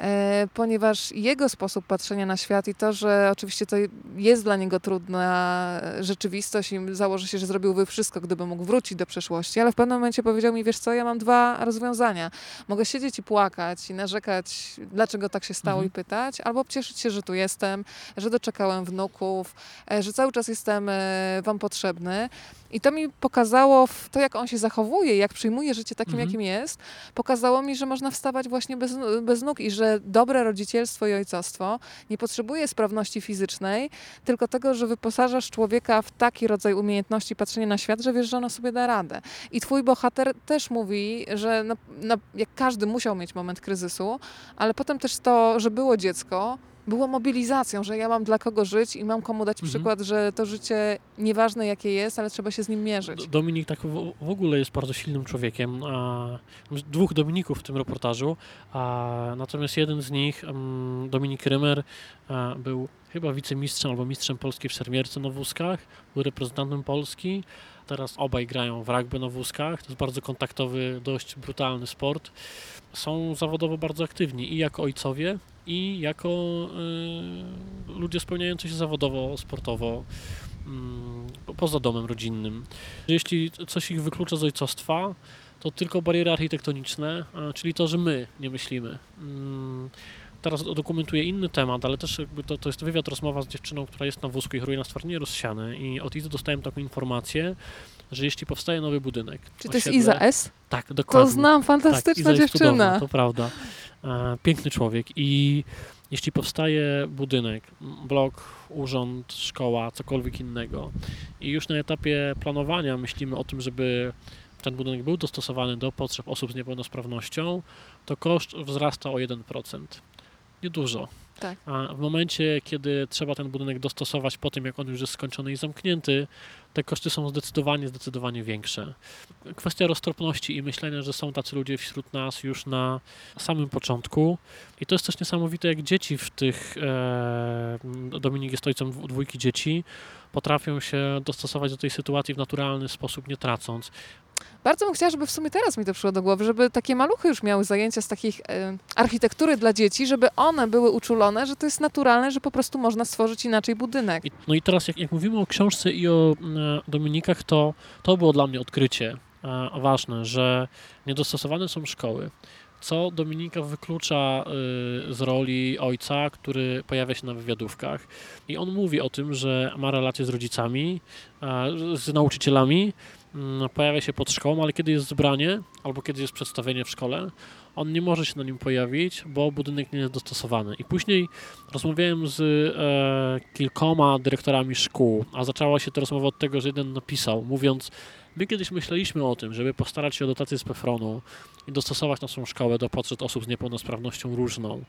e, ponieważ jego sposób patrzenia na świat i to, że oczywiście to jest dla niego trudna rzeczywistość i założy się, że zrobiłby wszystko, gdyby mógł wrócić do przeszłości, ale w pewnym momencie powiedział mi, wiesz co, ja mam dwa rozwiązania. Mogę siedzieć i płakać i narzekać, dlaczego tak się stało Mhm. i pytać, albo cieszyć się, że tu jestem, że doczekałem wnuków, e, że cały czas jestem e, wam potrzebny. I to mi pokazało to, jak on się zachowuje, jak przyjmuje życie takim, Mhm. jakim jest, pokazało mi, że można wstawać właśnie bez, bez nóg i że dobre rodzicielstwo i ojcostwo nie potrzebuje sprawności fizycznej, tylko tego, że wyposażasz człowieka w taki rodzaj umiejętności patrzenia na świat, że wiesz, że ona sobie da radę. I twój bohater też mówi, że na, na, jak każdy musiał mieć moment kryzysu, ale potem też to, że było dziecko, było mobilizacją, że ja mam dla kogo żyć i mam komu dać Mhm. przykład, że to życie nieważne jakie jest, ale trzeba się z nim mierzyć. Dominik tak w, w ogóle jest bardzo silnym człowiekiem. A, dwóch Dominików w tym reportażu, a, natomiast jeden z nich, mm, Dominik Rymer, a, był chyba wicemistrzem albo mistrzem Polski w szermierce na wózkach, był reprezentantem Polski. Teraz obaj grają w rugby na wózkach. To jest bardzo kontaktowy, dość brutalny sport. Są zawodowo bardzo aktywni i jako ojcowie, i jako y, ludzie spełniający się zawodowo, sportowo, po- poza domem rodzinnym. Jeśli coś ich wyklucza z ojcostwa, to tylko bariery architektoniczne, czyli to, że my nie myślimy. Mm, teraz dokumentuję inny temat, ale też jakby to, to jest wywiad, rozmowa z dziewczyną, która jest na wózku i choruje na stwardnienie rozsiane i od Izy dostałem taką informację, że jeśli powstaje nowy budynek... Czy to jest osiedle- Iza S? Tak, dokładnie. To znam, tak, fantastyczna Iza jest dziewczyna. Cudowna, to prawda. E, piękny człowiek i jeśli powstaje budynek, blok, urząd, szkoła, cokolwiek innego i już na etapie planowania myślimy o tym, żeby ten budynek był dostosowany do potrzeb osób z niepełnosprawnością, to koszt wzrasta o 1%. Niedużo. Tak. A w momencie, kiedy trzeba ten budynek dostosować po tym, jak on już jest skończony i zamknięty, te koszty są zdecydowanie, zdecydowanie większe. Kwestia roztropności i myślenia, że są tacy ludzie wśród nas już na samym początku. I to jest też niesamowite, jak dzieci w tych, e, Dominik jest ojcem dwójki dzieci, potrafią się dostosować do tej sytuacji w naturalny sposób, nie tracąc. Bardzo bym chciała, żeby w sumie teraz mi to przyszło do głowy, żeby takie maluchy już miały zajęcia z takich e, architektury dla dzieci, żeby one były uczulone, że to jest naturalne, że po prostu można stworzyć inaczej budynek. I, no i teraz, jak, jak mówimy o książce i o e, Dominikach, to to było dla mnie odkrycie e, ważne, że niedostosowane są szkoły. Co Dominika wyklucza y, z roli ojca, który pojawia się na wywiadówkach. I on mówi o tym, że ma relacje z rodzicami, z nauczycielami, mm, pojawia się pod szkołą, ale kiedy jest zebranie albo kiedy jest przedstawienie w szkole, on nie może się na nim pojawić, bo budynek nie jest dostosowany. I później rozmawiałem z e, kilkoma dyrektorami szkół, a zaczęła się ta rozmowa od tego, że jeden napisał, mówiąc, my kiedyś myśleliśmy o tym, żeby postarać się o dotację z PFRON-u i dostosować naszą szkołę do potrzeb osób z niepełnosprawnością różną.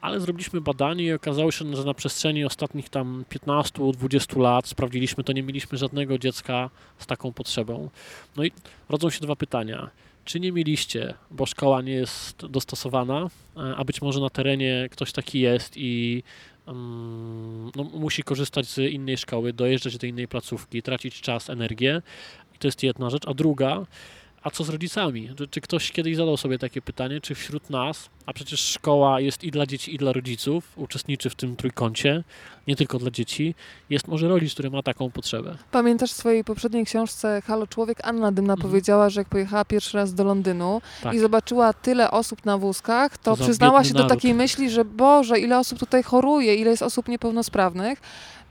Ale zrobiliśmy badanie i okazało się, że na przestrzeni ostatnich tam 15-20 lat sprawdziliśmy to, nie mieliśmy żadnego dziecka z taką potrzebą. No i rodzą się dwa pytania. Czy nie mieliście, bo szkoła nie jest dostosowana, e, a być może na terenie ktoś taki jest i mm, no, musi korzystać z innej szkoły, dojeżdżać do innej placówki, tracić czas, energię. To jest jedna rzecz. A druga, a co z rodzicami? Czy, ktoś kiedyś zadał sobie takie pytanie, czy wśród nas, a przecież szkoła jest i dla dzieci, i dla rodziców, uczestniczy w tym trójkącie, nie tylko dla dzieci, jest może rodzic, który ma taką potrzebę. Pamiętasz w swojej poprzedniej książce Halo Człowiek? Anna Dymna Mhm. powiedziała, że jak pojechała pierwszy raz do Londynu Tak. i zobaczyła tyle osób na wózkach, to To przyznała się do naród. takiej myśli, że Boże, ile osób tutaj choruje, ile jest osób niepełnosprawnych.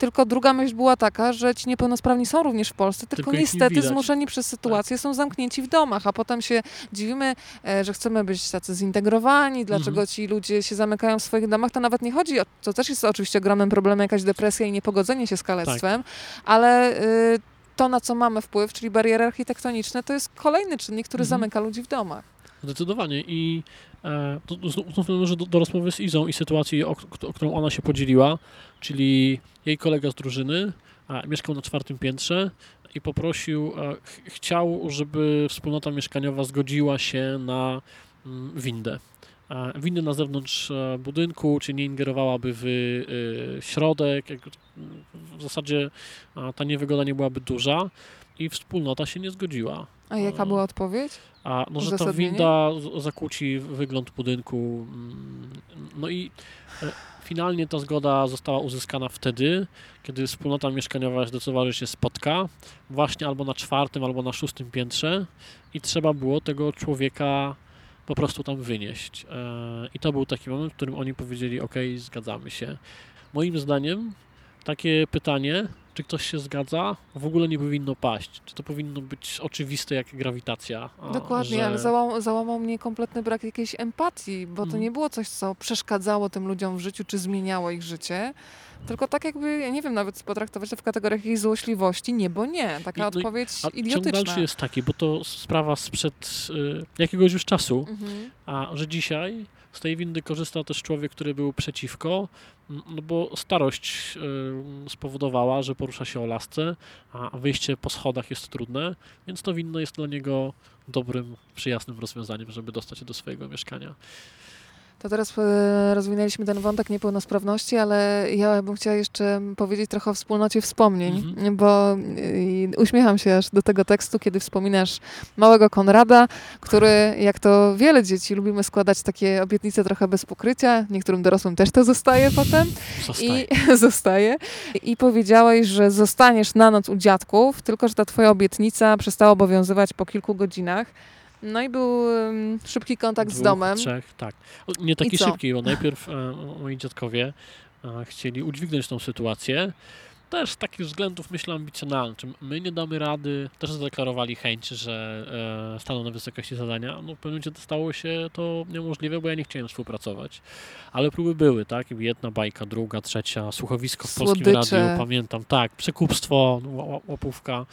Tylko druga myśl była taka, że ci niepełnosprawni są również w Polsce, tylko, Tylko niestety zmuszeni przez sytuację są zamknięci w domach, a potem się dziwimy, e, że chcemy być tacy zintegrowani, dlaczego Mhm. ci ludzie się zamykają w swoich domach. To nawet nie chodzi o, to też jest oczywiście ogromnym problemem, jakaś depresja i niepogodzenie się z kalectwem, ale y, to, na co mamy wpływ, czyli bariery architektoniczne, to jest kolejny czynnik, który Mhm. zamyka ludzi w domach. Zdecydowanie i e, to, to nawiążę do, do rozmowy z Izą i sytuacji, o, o którą ona się podzieliła, czyli jej kolega z drużyny a, mieszkał na czwartym piętrze i poprosił, e, ch- chciał, żeby wspólnota mieszkaniowa zgodziła się na mm, windę. E, Windę na zewnątrz e, budynku, czy nie ingerowałaby w e, środek. jak- W zasadzie a, ta niewygoda nie byłaby duża i wspólnota się nie zgodziła. A jaka była odpowiedź? A no, że ta winda zakłóci wygląd budynku. mm, No i e, finalnie ta zgoda została uzyskana wtedy, kiedy wspólnota mieszkaniowa zdecydowała, że się spotka, właśnie albo na czwartym, albo na szóstym piętrze i trzeba było tego człowieka po prostu tam wynieść. E, I to był taki moment, w którym oni powiedzieli, ok, zgadzamy się. Moim zdaniem takie pytanie, czy ktoś się zgadza, w ogóle nie powinno paść. Czy to powinno być oczywiste jak grawitacja? a, Dokładnie, że- ale załamał, załamał mnie kompletny brak jakiejś empatii, bo to Mhm. nie było coś, co przeszkadzało tym ludziom w życiu, czy zmieniało ich życie, tylko tak jakby, ja nie wiem, nawet potraktować to w kategoriach jakiejś złośliwości, nie, bo nie. Taka no odpowiedź A ciąg idiotyczna. dalszy jest taki, bo to sprawa sprzed y, jakiegoś już czasu, Mhm. a że dzisiaj z tej windy korzysta też człowiek, który był przeciwko, no bo starość spowodowała, że porusza się o lasce, a wyjście po schodach jest trudne, więc to winno jest dla niego dobrym, przyjaznym rozwiązaniem, żeby dostać się do swojego mieszkania. To teraz e, rozwinęliśmy ten wątek niepełnosprawności, ale ja bym chciała jeszcze powiedzieć trochę o wspólnocie wspomnień, Mhm. bo y, uśmiecham się aż do tego tekstu, kiedy wspominasz małego Konrada, który, jak to wiele dzieci, lubimy składać takie obietnice trochę bez pokrycia. Niektórym dorosłym też to zostaje potem. Zostaje. I <laughs> zostaje. I powiedziałeś, że zostaniesz na noc u dziadków, tylko że ta twoja obietnica przestała obowiązywać po kilku godzinach. No i był szybki kontakt z Dwóch, domem. Trzech, tak. Nie taki szybki, bo najpierw e, moi dziadkowie e, chcieli udźwignąć tą sytuację. Też z takich względów, myślę, ambicjonalnych. My nie damy rady, też zadeklarowali chęć, że e, staną na wysokości zadania. No w pewnym momencie stało się to niemożliwe, bo ja nie chciałem współpracować. Ale próby były, tak? Jedna bajka, druga, trzecia, słuchowisko w polskim Słodycze. radiu, pamiętam, tak, przekupstwo, ła- łapówka.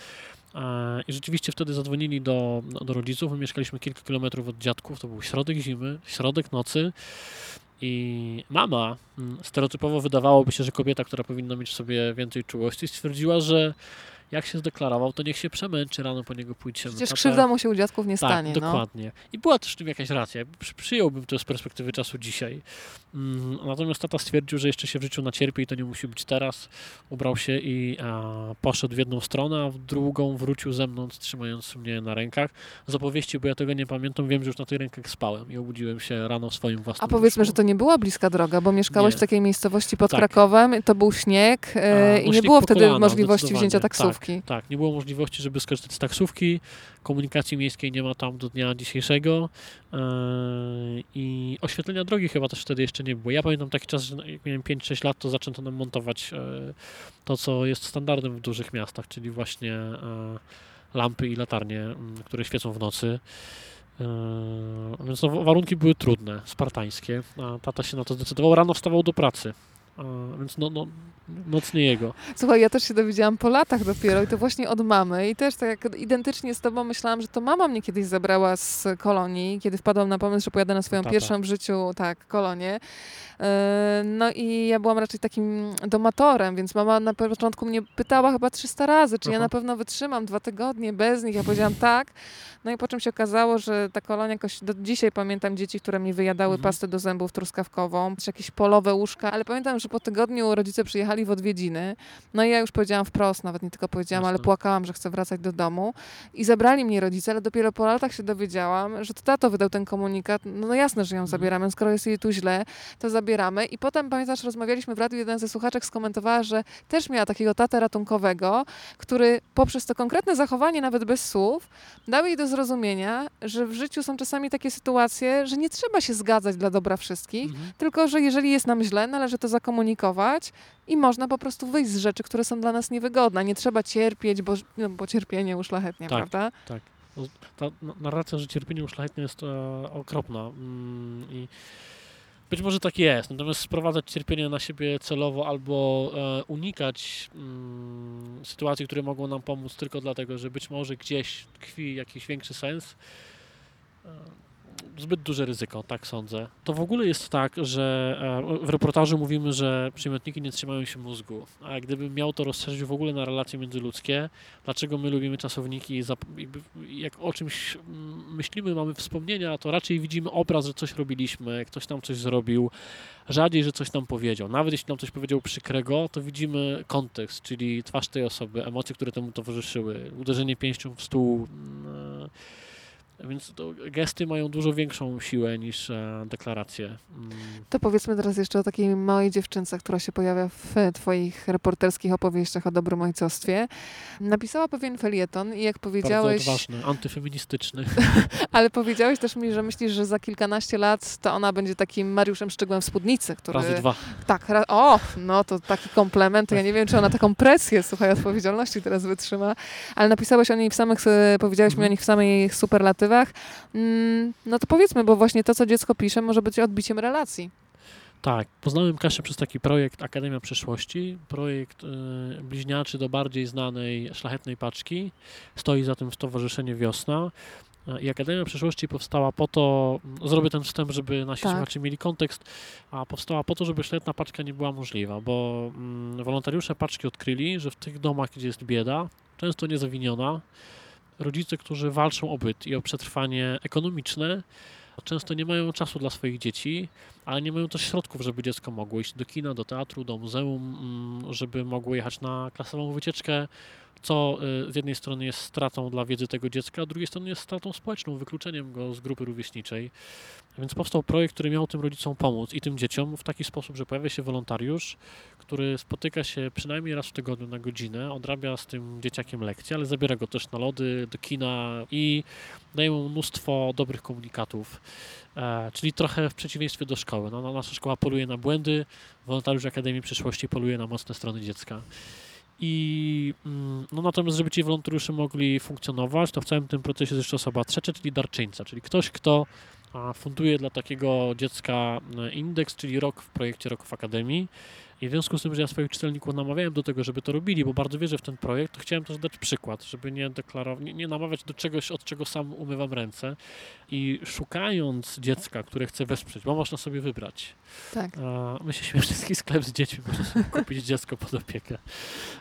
E, I rzeczywiście wtedy zadzwonili do, do rodziców. My mieszkaliśmy kilka kilometrów od dziadków. To był środek zimy, środek nocy. I mama, mm, stereotypowo wydawałoby się, że kobieta, która powinna mieć w sobie więcej czułości, stwierdziła, że jak się zdeklarował, to niech się przemęczy, rano po niego pójdziemy. Przecież krzywda mu się u dziadków nie tak, stanie. No. dokładnie. I była też w tym jakaś racja. Przy, przyjąłbym to z perspektywy czasu dzisiaj. Mm, natomiast tata stwierdził, że jeszcze się w życiu nacierpi i to nie musi być teraz. Ubrał się i a, poszedł w jedną stronę, a w drugą wrócił ze mną, trzymając mnie na rękach. Z opowieści, bo ja tego nie pamiętam, wiem, że już na tych rękach spałem i obudziłem się rano w swoim własnym A powiedzmy, że to nie była bliska droga, bo mieszkałeś Nie. w takiej miejscowości pod Tak. Krakowem, to był śnieg e, A, no i nie było wtedy kolana, możliwości wzięcia Tak. Taksówki. Tak, nie było możliwości, żeby skorzystać z taksówki. Komunikacji miejskiej nie ma tam do dnia dzisiejszego. Yy, I oświetlenia drogi chyba też wtedy jeszcze nie było. Ja pamiętam taki czas, że jak miałem 5-6 lat, to zaczęto nam montować e, to, co jest standardem w dużych miastach, czyli właśnie e, lampy i latarnie, m, które świecą w nocy. Yy, Więc no, wa- warunki były trudne, spartańskie. A tata się na to zdecydował. Rano wstawał do pracy. E, Więc no, no, noc nie jego. Słuchaj, ja też się dowiedziałam po latach dopiero i to właśnie od mamy i też tak jak identycznie z tobą myślałam, że to mama mnie kiedyś zabrała z kolonii, kiedy wpadłam na pomysł, że pojadę na swoją Tata. pierwszą w życiu, tak, kolonię. Yy, No i ja byłam raczej takim domatorem, więc mama na początku mnie pytała chyba 300 razy, czy ja Aha. na pewno wytrzymam dwa tygodnie bez nich. Ja powiedziałam tak. No i po czym się okazało, że ta kolonia jakoś, do dzisiaj pamiętam dzieci, które mi wyjadały Mhm. pastę do zębów truskawkową, czy jakieś polowe łóżka, ale pamiętam, że po tygodniu rodzice przyjechali w odwiedziny. No i ja już powiedziałam wprost, nawet nie tylko powiedziałam, ale Jasne. płakałam, że chcę wracać do domu. I zabrali mnie rodzice, ale dopiero po latach się dowiedziałam, że to tato wydał ten komunikat. No, no jasne, że ją Mhm. zabieramy, skoro jest jej tu źle, to zabieramy. I potem, pamiętasz, rozmawialiśmy w radiu, jeden ze słuchaczek skomentowała, że też miała takiego tatę ratunkowego, który poprzez to konkretne zachowanie, nawet bez słów, dał jej do zrozumienia, że w życiu są czasami takie sytuacje, że nie trzeba się zgadzać dla dobra wszystkich, Mhm. tylko że jeżeli jest nam źle, należy to zakomunikować i można po prostu wyjść z rzeczy, które są dla nas niewygodne. Nie trzeba cierpieć, bo, no, bo cierpienie uszlachetnia, Tak. prawda? No, Ta na- narracja, że cierpienie uszlachetne jest e, okropna mm, i być może tak jest, natomiast sprowadzać cierpienie na siebie celowo albo e, unikać mm, sytuacji, które mogą nam pomóc tylko dlatego, że być może gdzieś tkwi jakiś większy sens, e, zbyt duże ryzyko, tak sądzę. To w ogóle jest tak, że e, w reportażu mówimy, że przymiotniki nie trzymają się mózgu, a gdybym miał to rozszerzyć w ogóle na relacje międzyludzkie, dlaczego my lubimy czasowniki i jak o czymś mm, myślimy, mamy wspomnienia, to raczej widzimy obraz, że coś robiliśmy, ktoś nam coś zrobił, rzadziej, że coś nam powiedział. Nawet jeśli nam coś powiedział przykrego, to widzimy kontekst, czyli twarz tej osoby, emocje, które temu towarzyszyły, uderzenie pięścią w stół. Więc gesty mają dużo większą siłę niż e, deklaracje. Mm, To powiedzmy teraz jeszcze o takiej małej dziewczynce, która się pojawia w twoich reporterskich opowieściach o dobrym ojcostwie. Napisała pewien felieton i jak Bardzo powiedziałeś, odważny, antyfeministyczny. <laughs> ale powiedziałeś też mi, że myślisz, że za kilkanaście lat to ona będzie takim Mariuszem Szczygłem w spódnicy, który... Razy dwa. Tak, ra- o, no to taki komplement. Ja nie wiem, czy ona taką presję, słuchaj, odpowiedzialności teraz wytrzyma, ale napisałeś o niej w samych, e, powiedziałeś mi o Mhm. nich w samych superlatywach. Mm, No to powiedzmy, bo właśnie to, co dziecko pisze, może być odbiciem relacji. Tak, poznałem Kasię przez taki projekt Akademia Przyszłości, projekt y, bliźniaczy do bardziej znanej Szlachetnej Paczki. Stoi za tym Stowarzyszenie Wiosna. Y, I Akademia Przyszłości powstała po to, mm, zrobię ten wstęp, żeby nasi Tak. słuchacze mieli kontekst, a powstała po to, żeby szlachetna paczka nie była możliwa, bo mm, wolontariusze paczki odkryli, że w tych domach, gdzie jest bieda, często niezawiniona, rodzice, którzy walczą o byt i o przetrwanie ekonomiczne, często nie mają czasu dla swoich dzieci, ale nie mają też środków, żeby dziecko mogło iść do kina, do teatru, do muzeum, mm, żeby mogło jechać na klasową wycieczkę, co y, z jednej strony jest stratą dla wiedzy tego dziecka, a z drugiej strony jest stratą społeczną, wykluczeniem go z grupy rówieśniczej. Więc powstał projekt, który miał tym rodzicom pomóc i tym dzieciom w taki sposób, że pojawia się wolontariusz, który spotyka się przynajmniej raz w tygodniu na godzinę, odrabia z tym dzieciakiem lekcje, ale zabiera go też na lody, do kina i daje mu mnóstwo dobrych komunikatów. E, czyli trochę w przeciwieństwie do szkoły. No, nasza szkoła poluje na błędy, wolontariusz Akademii Przyszłości poluje na mocne strony dziecka. I mm, no natomiast, żeby ci wolontariusze mogli funkcjonować, to w całym tym procesie jest jeszcze osoba trzecia, czyli darczyńca, czyli ktoś, kto funduje dla takiego dziecka e, indeks, czyli rok w projekcie Rok w Akademii. I w związku z tym, że ja swoich czytelników namawiałem do tego, żeby to robili, bo bardzo wierzę w ten projekt, to chciałem też dać przykład, żeby nie deklarować, nie, nie namawiać do czegoś, od czego sam umywam ręce. I szukając dziecka, które chcę wesprzeć, bo można sobie wybrać. Tak. A, my się śmieszny sklep z dziećmi, można sobie <laughs> kupić dziecko pod opiekę.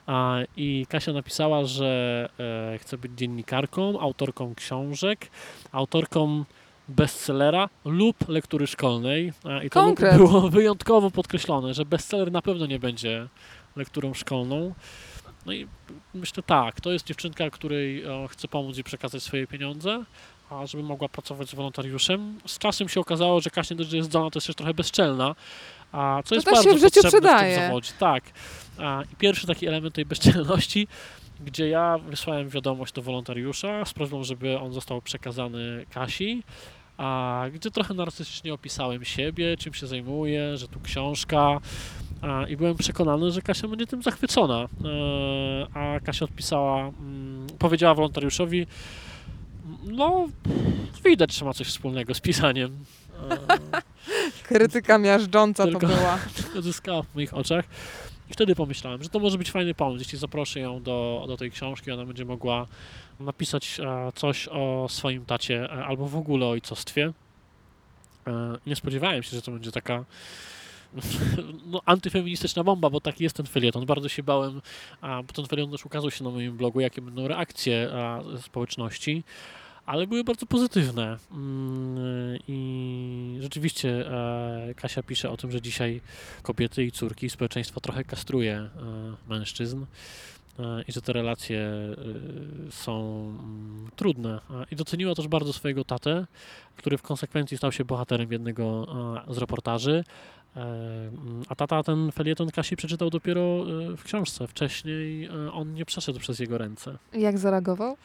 A, I Kasia napisała, że e, chce być dziennikarką, autorką książek, autorką bestsellera lub lektury szkolnej. A, I to Konkret. było <laughs> wyjątkowo podkreślone, że bestseller na pewno nie będzie lekturą szkolną. No i myślę tak, to jest dziewczynka, której chcę pomóc i przekazać swoje pieniądze, a żeby mogła pracować z wolontariuszem. Z czasem się okazało, że Kasia nie dość, że jest zdolna, to jest też trochę bezczelna, a co jest też się bardzo w życiu potrzebne w przydaje. tym zawodzie. Tak. A, I pierwszy taki element tej bezczelności, gdzie ja wysłałem wiadomość do wolontariusza z prośbą, żeby on został przekazany Kasi, a gdzie trochę narcystycznie opisałem siebie, czym się zajmuję, że tu książka, a, I byłem przekonany, że Kasia będzie tym zachwycona. E, a Kasia odpisała, mm, powiedziała wolontariuszowi, no widać, że ma coś wspólnego z pisaniem. E, <laughs> Krytyka miażdżąca Tylko- to była. <laughs> Odzyskała w moich oczach. I wtedy pomyślałem, że to może być fajny pomysł, jeśli zaproszę ją do, do tej książki, ona będzie mogła napisać e, coś o swoim tacie e, albo w ogóle o ojcostwie. E, Nie spodziewałem się, że to będzie taka <laughs> no, antyfeministyczna bomba, bo taki jest ten felieton. Bardzo się bałem, bo ten felieton też ukazał się na moim blogu, jakie będą reakcje społeczności, ale były bardzo pozytywne. Mm, I rzeczywiście e, Kasia pisze o tym, że dzisiaj kobiety i córki społeczeństwo trochę kastruje e, mężczyzn e, i że te relacje są mm, trudne. I doceniła też bardzo swojego tatę, który w konsekwencji stał się bohaterem jednego z reportaży. Mm, A tata ten felieton Kasi przeczytał dopiero w książce. Wcześniej on nie przeszedł przez jego ręce. Jak zareagował?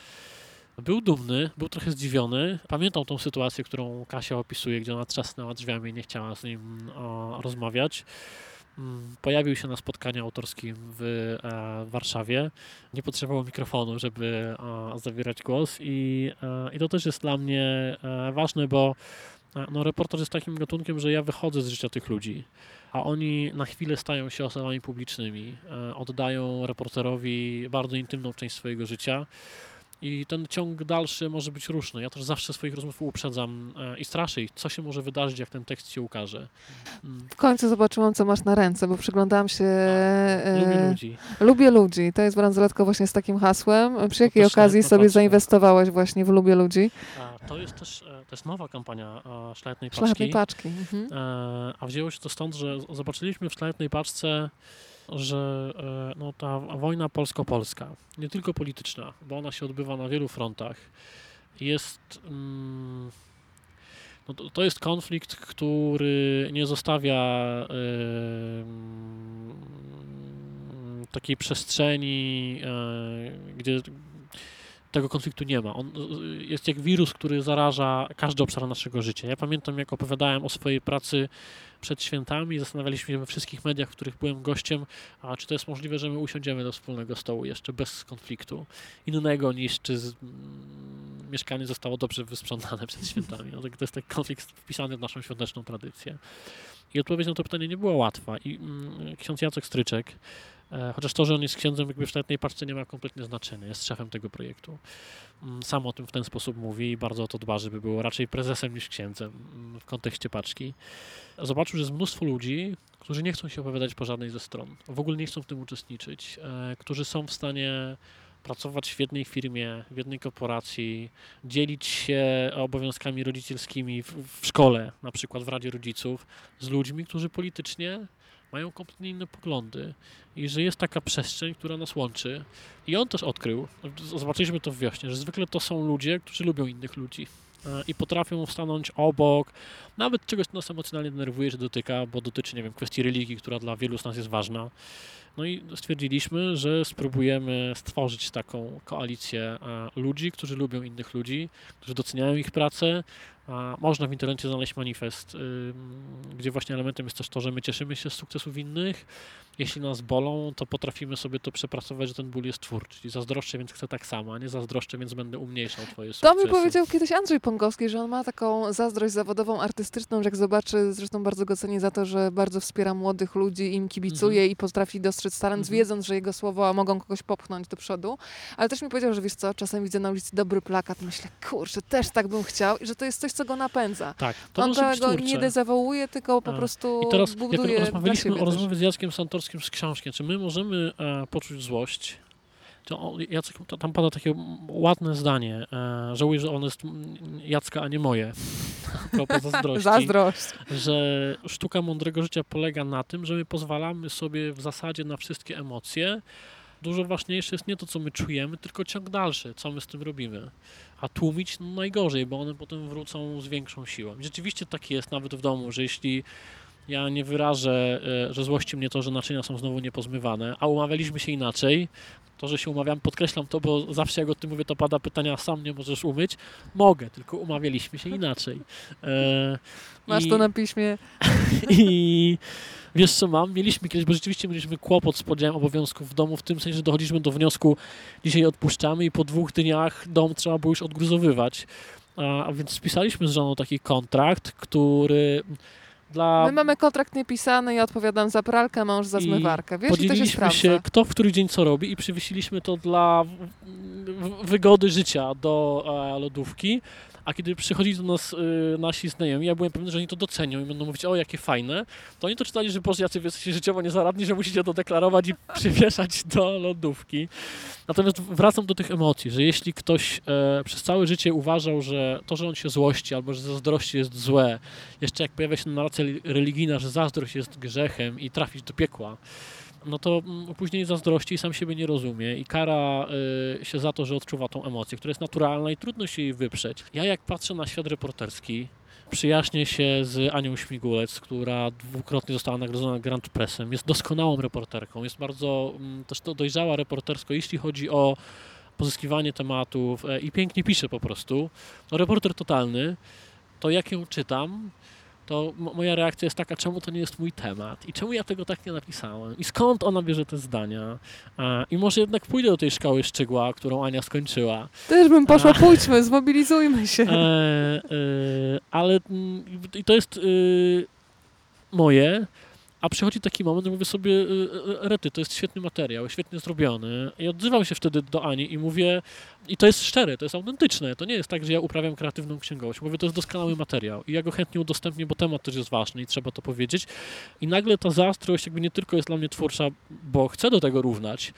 Był dumny, był trochę zdziwiony. Pamiętał tą sytuację, którą Kasia opisuje, gdzie ona trzasnęła drzwiami i nie chciała z nim o, rozmawiać. Mm, Pojawił się na spotkaniu autorskim w e, Warszawie. Nie potrzebował mikrofonu, żeby e, zabierać głos i, e, i to też jest dla mnie ważne, bo no, reportaż jest takim gatunkiem, że ja wychodzę z życia tych ludzi, a oni na chwilę stają się osobami publicznymi, oddają reporterowi bardzo intymną część swojego życia. I ten ciąg dalszy może być różny. Ja też zawsze swoich rozmów uprzedzam e, i straszę ich, co się może wydarzyć, jak ten tekst się ukaże. Mm, W końcu zobaczyłam, co masz na ręce, bo przyglądałam się... Lubię e, ludzi. Lubię ludzi. To jest bransoletka właśnie z takim hasłem. Przy jakiej też okazji chętno sobie zainwestowałeś właśnie w Lubię ludzi? To jest też e, to jest nowa kampania Szlachetnej Szlachetnej Paczki. paczki. Mhm. A wzięło się to stąd, że zobaczyliśmy w Szlachetnej Paczce, że e, no, ta wojna polsko-polska, nie tylko polityczna, bo ona się odbywa na wielu frontach, jest. mm, No to, jest konflikt, który nie zostawia takiej przestrzeni, e, gdzie tego konfliktu nie ma. On jest jak wirus, który zaraża każdy obszar naszego życia. Ja pamiętam, jak opowiadałem o swojej pracy przed świętami, zastanawialiśmy się we wszystkich mediach, w których byłem gościem, a czy to jest możliwe, że my usiądziemy do wspólnego stołu jeszcze bez konfliktu innego niż czy z, mm, mieszkanie zostało dobrze wysprzątane przed świętami. No, tak- to jest taki konflikt wpisany w naszą świąteczną tradycję. I odpowiedź na to pytanie nie była łatwa. I mm, ksiądz Jacek Stryczek, chociaż to, że on jest księdzem jakby w szlachetnej paczce nie ma kompletnie znaczenia, jest szefem tego projektu. Mm, Sam o tym w ten sposób mówi i bardzo o to dba, żeby było raczej prezesem niż księdzem mm, w kontekście paczki. Zobaczył, że jest mnóstwo ludzi, którzy nie chcą się opowiadać po żadnej ze stron. W ogóle nie chcą w tym uczestniczyć, e, którzy są w stanie pracować w jednej firmie, w jednej korporacji, dzielić się obowiązkami rodzicielskimi w, w szkole, na przykład w Radzie Rodziców, z ludźmi, którzy politycznie mają kompletnie inne poglądy i że jest taka przestrzeń, która nas łączy. I on też odkrył, zobaczyliśmy to w wiośnie, że zwykle to są ludzie, którzy lubią innych ludzi e, i potrafią stanąć obok, nawet czegoś, co nas emocjonalnie denerwuje, czy dotyka, bo dotyczy, nie wiem, kwestii religii, która dla wielu z nas jest ważna. No i stwierdziliśmy, że spróbujemy stworzyć taką koalicję e, ludzi, którzy lubią innych ludzi, którzy doceniają ich pracę. A Można w internecie znaleźć manifest, gdzie właśnie elementem jest też to, że my cieszymy się z sukcesów innych. Jeśli nas bolą, to potrafimy sobie to przepracować, że ten ból jest twórczy. Czyli zazdroszczę, więc chcę tak samo, a nie zazdroszczę, więc będę umniejszał twoje To sukcesy. mi powiedział kiedyś Andrzej Pongowski, że on ma taką zazdrość zawodową, artystyczną, że jak zobaczy, zresztą bardzo go cenię za to, że bardzo wspiera młodych ludzi, im kibicuje i potrafi dostrzec talent, Mhm. wiedząc, że jego słowa mogą kogoś popchnąć do przodu. Ale też mi powiedział, że wiesz co, czasem widzę na ulicy dobry plakat, myślę, kurczę, też tak bym chciał i że to jest coś, co go napędza. Tak, to on tego nie dezawołuje, tylko po A, prostu I teraz, jak buduje dla rozmawialiśmy o rozmowie z Jackiem Santorskim z książki, czy my możemy e, poczuć złość? To Jacek, tam pada takie ładne zdanie. E, żałuję, że ono jest Jacka, a nie moje. <laughs> Propos zazdrości. Zazdrość. że sztuka mądrego życia polega na tym, że my pozwalamy sobie w zasadzie na wszystkie emocje. Dużo ważniejsze jest nie to, co my czujemy, tylko ciąg dalszy, co my z tym robimy. A tłumić no najgorzej, bo one potem wrócą z większą siłą. I rzeczywiście tak jest nawet w domu, że jeśli ja nie wyrażę, e, że złości mnie to, że naczynia są znowu niepozmywane, a umawialiśmy się inaczej, to, że się umawiam, podkreślam to, bo zawsze jak o tym mówię, to pada pytania, sam nie możesz umyć. Mogę, tylko umawialiśmy się inaczej. E, Masz i- to na piśmie. <laughs> i wiesz co mam? Mieliśmy kiedyś, bo rzeczywiście mieliśmy kłopot z podziałem obowiązków w domu, w tym sensie, że dochodziliśmy do wniosku, dzisiaj odpuszczamy i po dwóch dniach dom trzeba było już odgruzowywać. A, więc spisaliśmy z żoną taki kontrakt, który dla... My mamy kontrakt niepisany, ja odpowiadam za pralkę, mąż za zmywarkę. Wiesz, i to się sprawdza. się, kto w który dzień co robi i przywiesiliśmy to dla wygody życia do e, lodówki. A kiedy przychodzili do nas y, nasi znajomi, ja byłem pewny, że oni to docenią i będą mówić, o jakie fajne, to oni to czytali, że boże, jacy jesteście życiowo niezaradni, że musicie to deklarować i <laughs> przywieszać do lodówki. Natomiast wracam do tych emocji, że jeśli ktoś e, przez całe życie uważał, że to, że on się złości albo że zazdrości jest złe, jeszcze jak pojawia się narracja religijna, że zazdrość jest grzechem i trafić do piekła, no to mm, później zazdrości i sam siebie nie rozumie i kara y, się za to, że odczuwa tą emocję, która jest naturalna i trudno się jej wyprzeć. Ja jak patrzę na świat reporterski, przyjaźnię się z Anią Śmigulec, która dwukrotnie została nagrodzona Grand Pressem, jest doskonałą reporterką, jest bardzo mm, też to dojrzała reportersko, jeśli chodzi o pozyskiwanie tematów e, i pięknie pisze po prostu. No, reporter totalny, to jak ją czytam, to mo- moja reakcja jest taka, czemu to nie jest mój temat i czemu ja tego tak nie napisałem i skąd ona bierze te zdania A, i może jednak pójdę do tej szkoły Szczygła, którą Ania skończyła, Też bym poszła, A. pójdźmy, zmobilizujmy się. e, e, ale mm, i to jest y, moje, a przychodzi taki moment, że mówię sobie, y, y, Rety, to jest świetny materiał, świetnie zrobiony. I odzywam się wtedy do Ani i mówię, i to jest szczere, to jest autentyczne. To nie jest tak, że ja uprawiam kreatywną księgowość. Mówię, to jest doskonały materiał i ja go chętnie udostępnię, bo temat też jest ważny i trzeba to powiedzieć. I nagle ta zaostrość jakby nie tylko jest dla mnie twórcza, bo chcę do tego równać,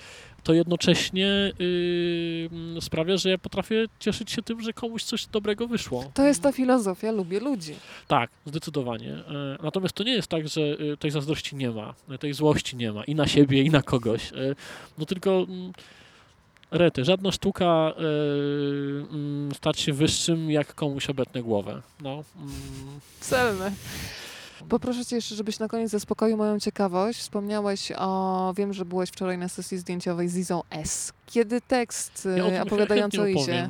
to jednocześnie yy, sprawia, że ja potrafię cieszyć się tym, że komuś coś dobrego wyszło. To jest ta filozofia, lubię ludzi. Tak, zdecydowanie. E, Natomiast to nie jest tak, że e, tej zazdrości nie ma, e, tej złości nie ma i na siebie, i na kogoś. E, No tylko mm, rety, żadna sztuka e, mm, stać się wyższym, jak komuś obetnę głowę. No, mm, Celne. Poproszę Cię jeszcze, żebyś na koniec zaspokoił moją ciekawość. Wspomniałeś o... Wiem, że byłeś wczoraj na sesji zdjęciowej z Izą S. Kiedy tekst ja tym opowiadający o Izie? E,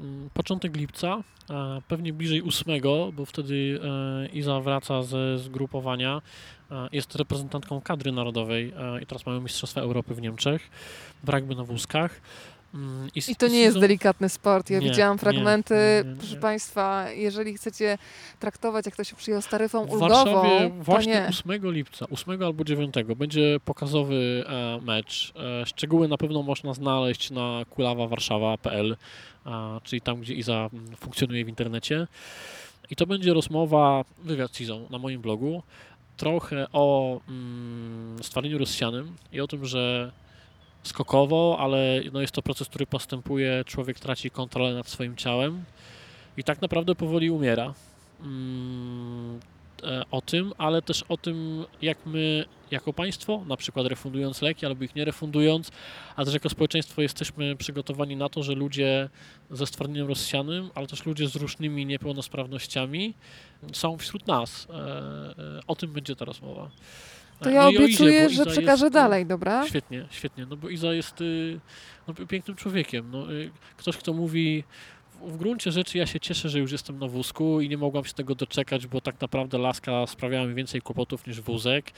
mm, Początek lipca, e, pewnie bliżej ósmego, bo wtedy e, Iza wraca ze zgrupowania. E, Jest reprezentantką kadry narodowej e, i teraz mamy Mistrzostwa Europy w Niemczech w rugby na wózkach. Mm, z- I to nie jest delikatny sport. Ja Nie, widziałam fragmenty. nie, nie, Proszę. Państwa, jeżeli chcecie traktować, jak to się przyjął z taryfą W ulgową, Warszawie właśnie nie. 8 lipca, 8 albo 9 będzie pokazowy e, mecz. E, szczegóły na pewno można znaleźć na kulawawarszawa.pl, a, czyli tam, gdzie Iza mm, funkcjonuje w internecie. I to będzie rozmowa, wywiad z Izą na moim blogu, trochę o mm, stwardnieniu rozsianym i o tym, że skokowo, ale no jest to proces, który postępuje, człowiek traci kontrolę nad swoim ciałem i tak naprawdę powoli umiera. Mm, e, o tym, ale też o tym, jak my jako państwo, na przykład refundując leki albo ich nie refundując, a też jako społeczeństwo jesteśmy przygotowani na to, że ludzie ze stwardnieniem rozsianym, ale też ludzie z różnymi niepełnosprawnościami są wśród nas. E, e, O tym będzie ta rozmowa. To E, ja no Izie, obiecuję, że Iza przekażę jest, e, dalej, dobra? Świetnie, świetnie. No bo Iza jest y, no, pięknym człowiekiem. No, y, ktoś, kto mówi w, w gruncie rzeczy ja się cieszę, że już jestem na wózku i nie mogłam się tego doczekać, bo tak naprawdę laska sprawiała mi więcej kłopotów niż wózek.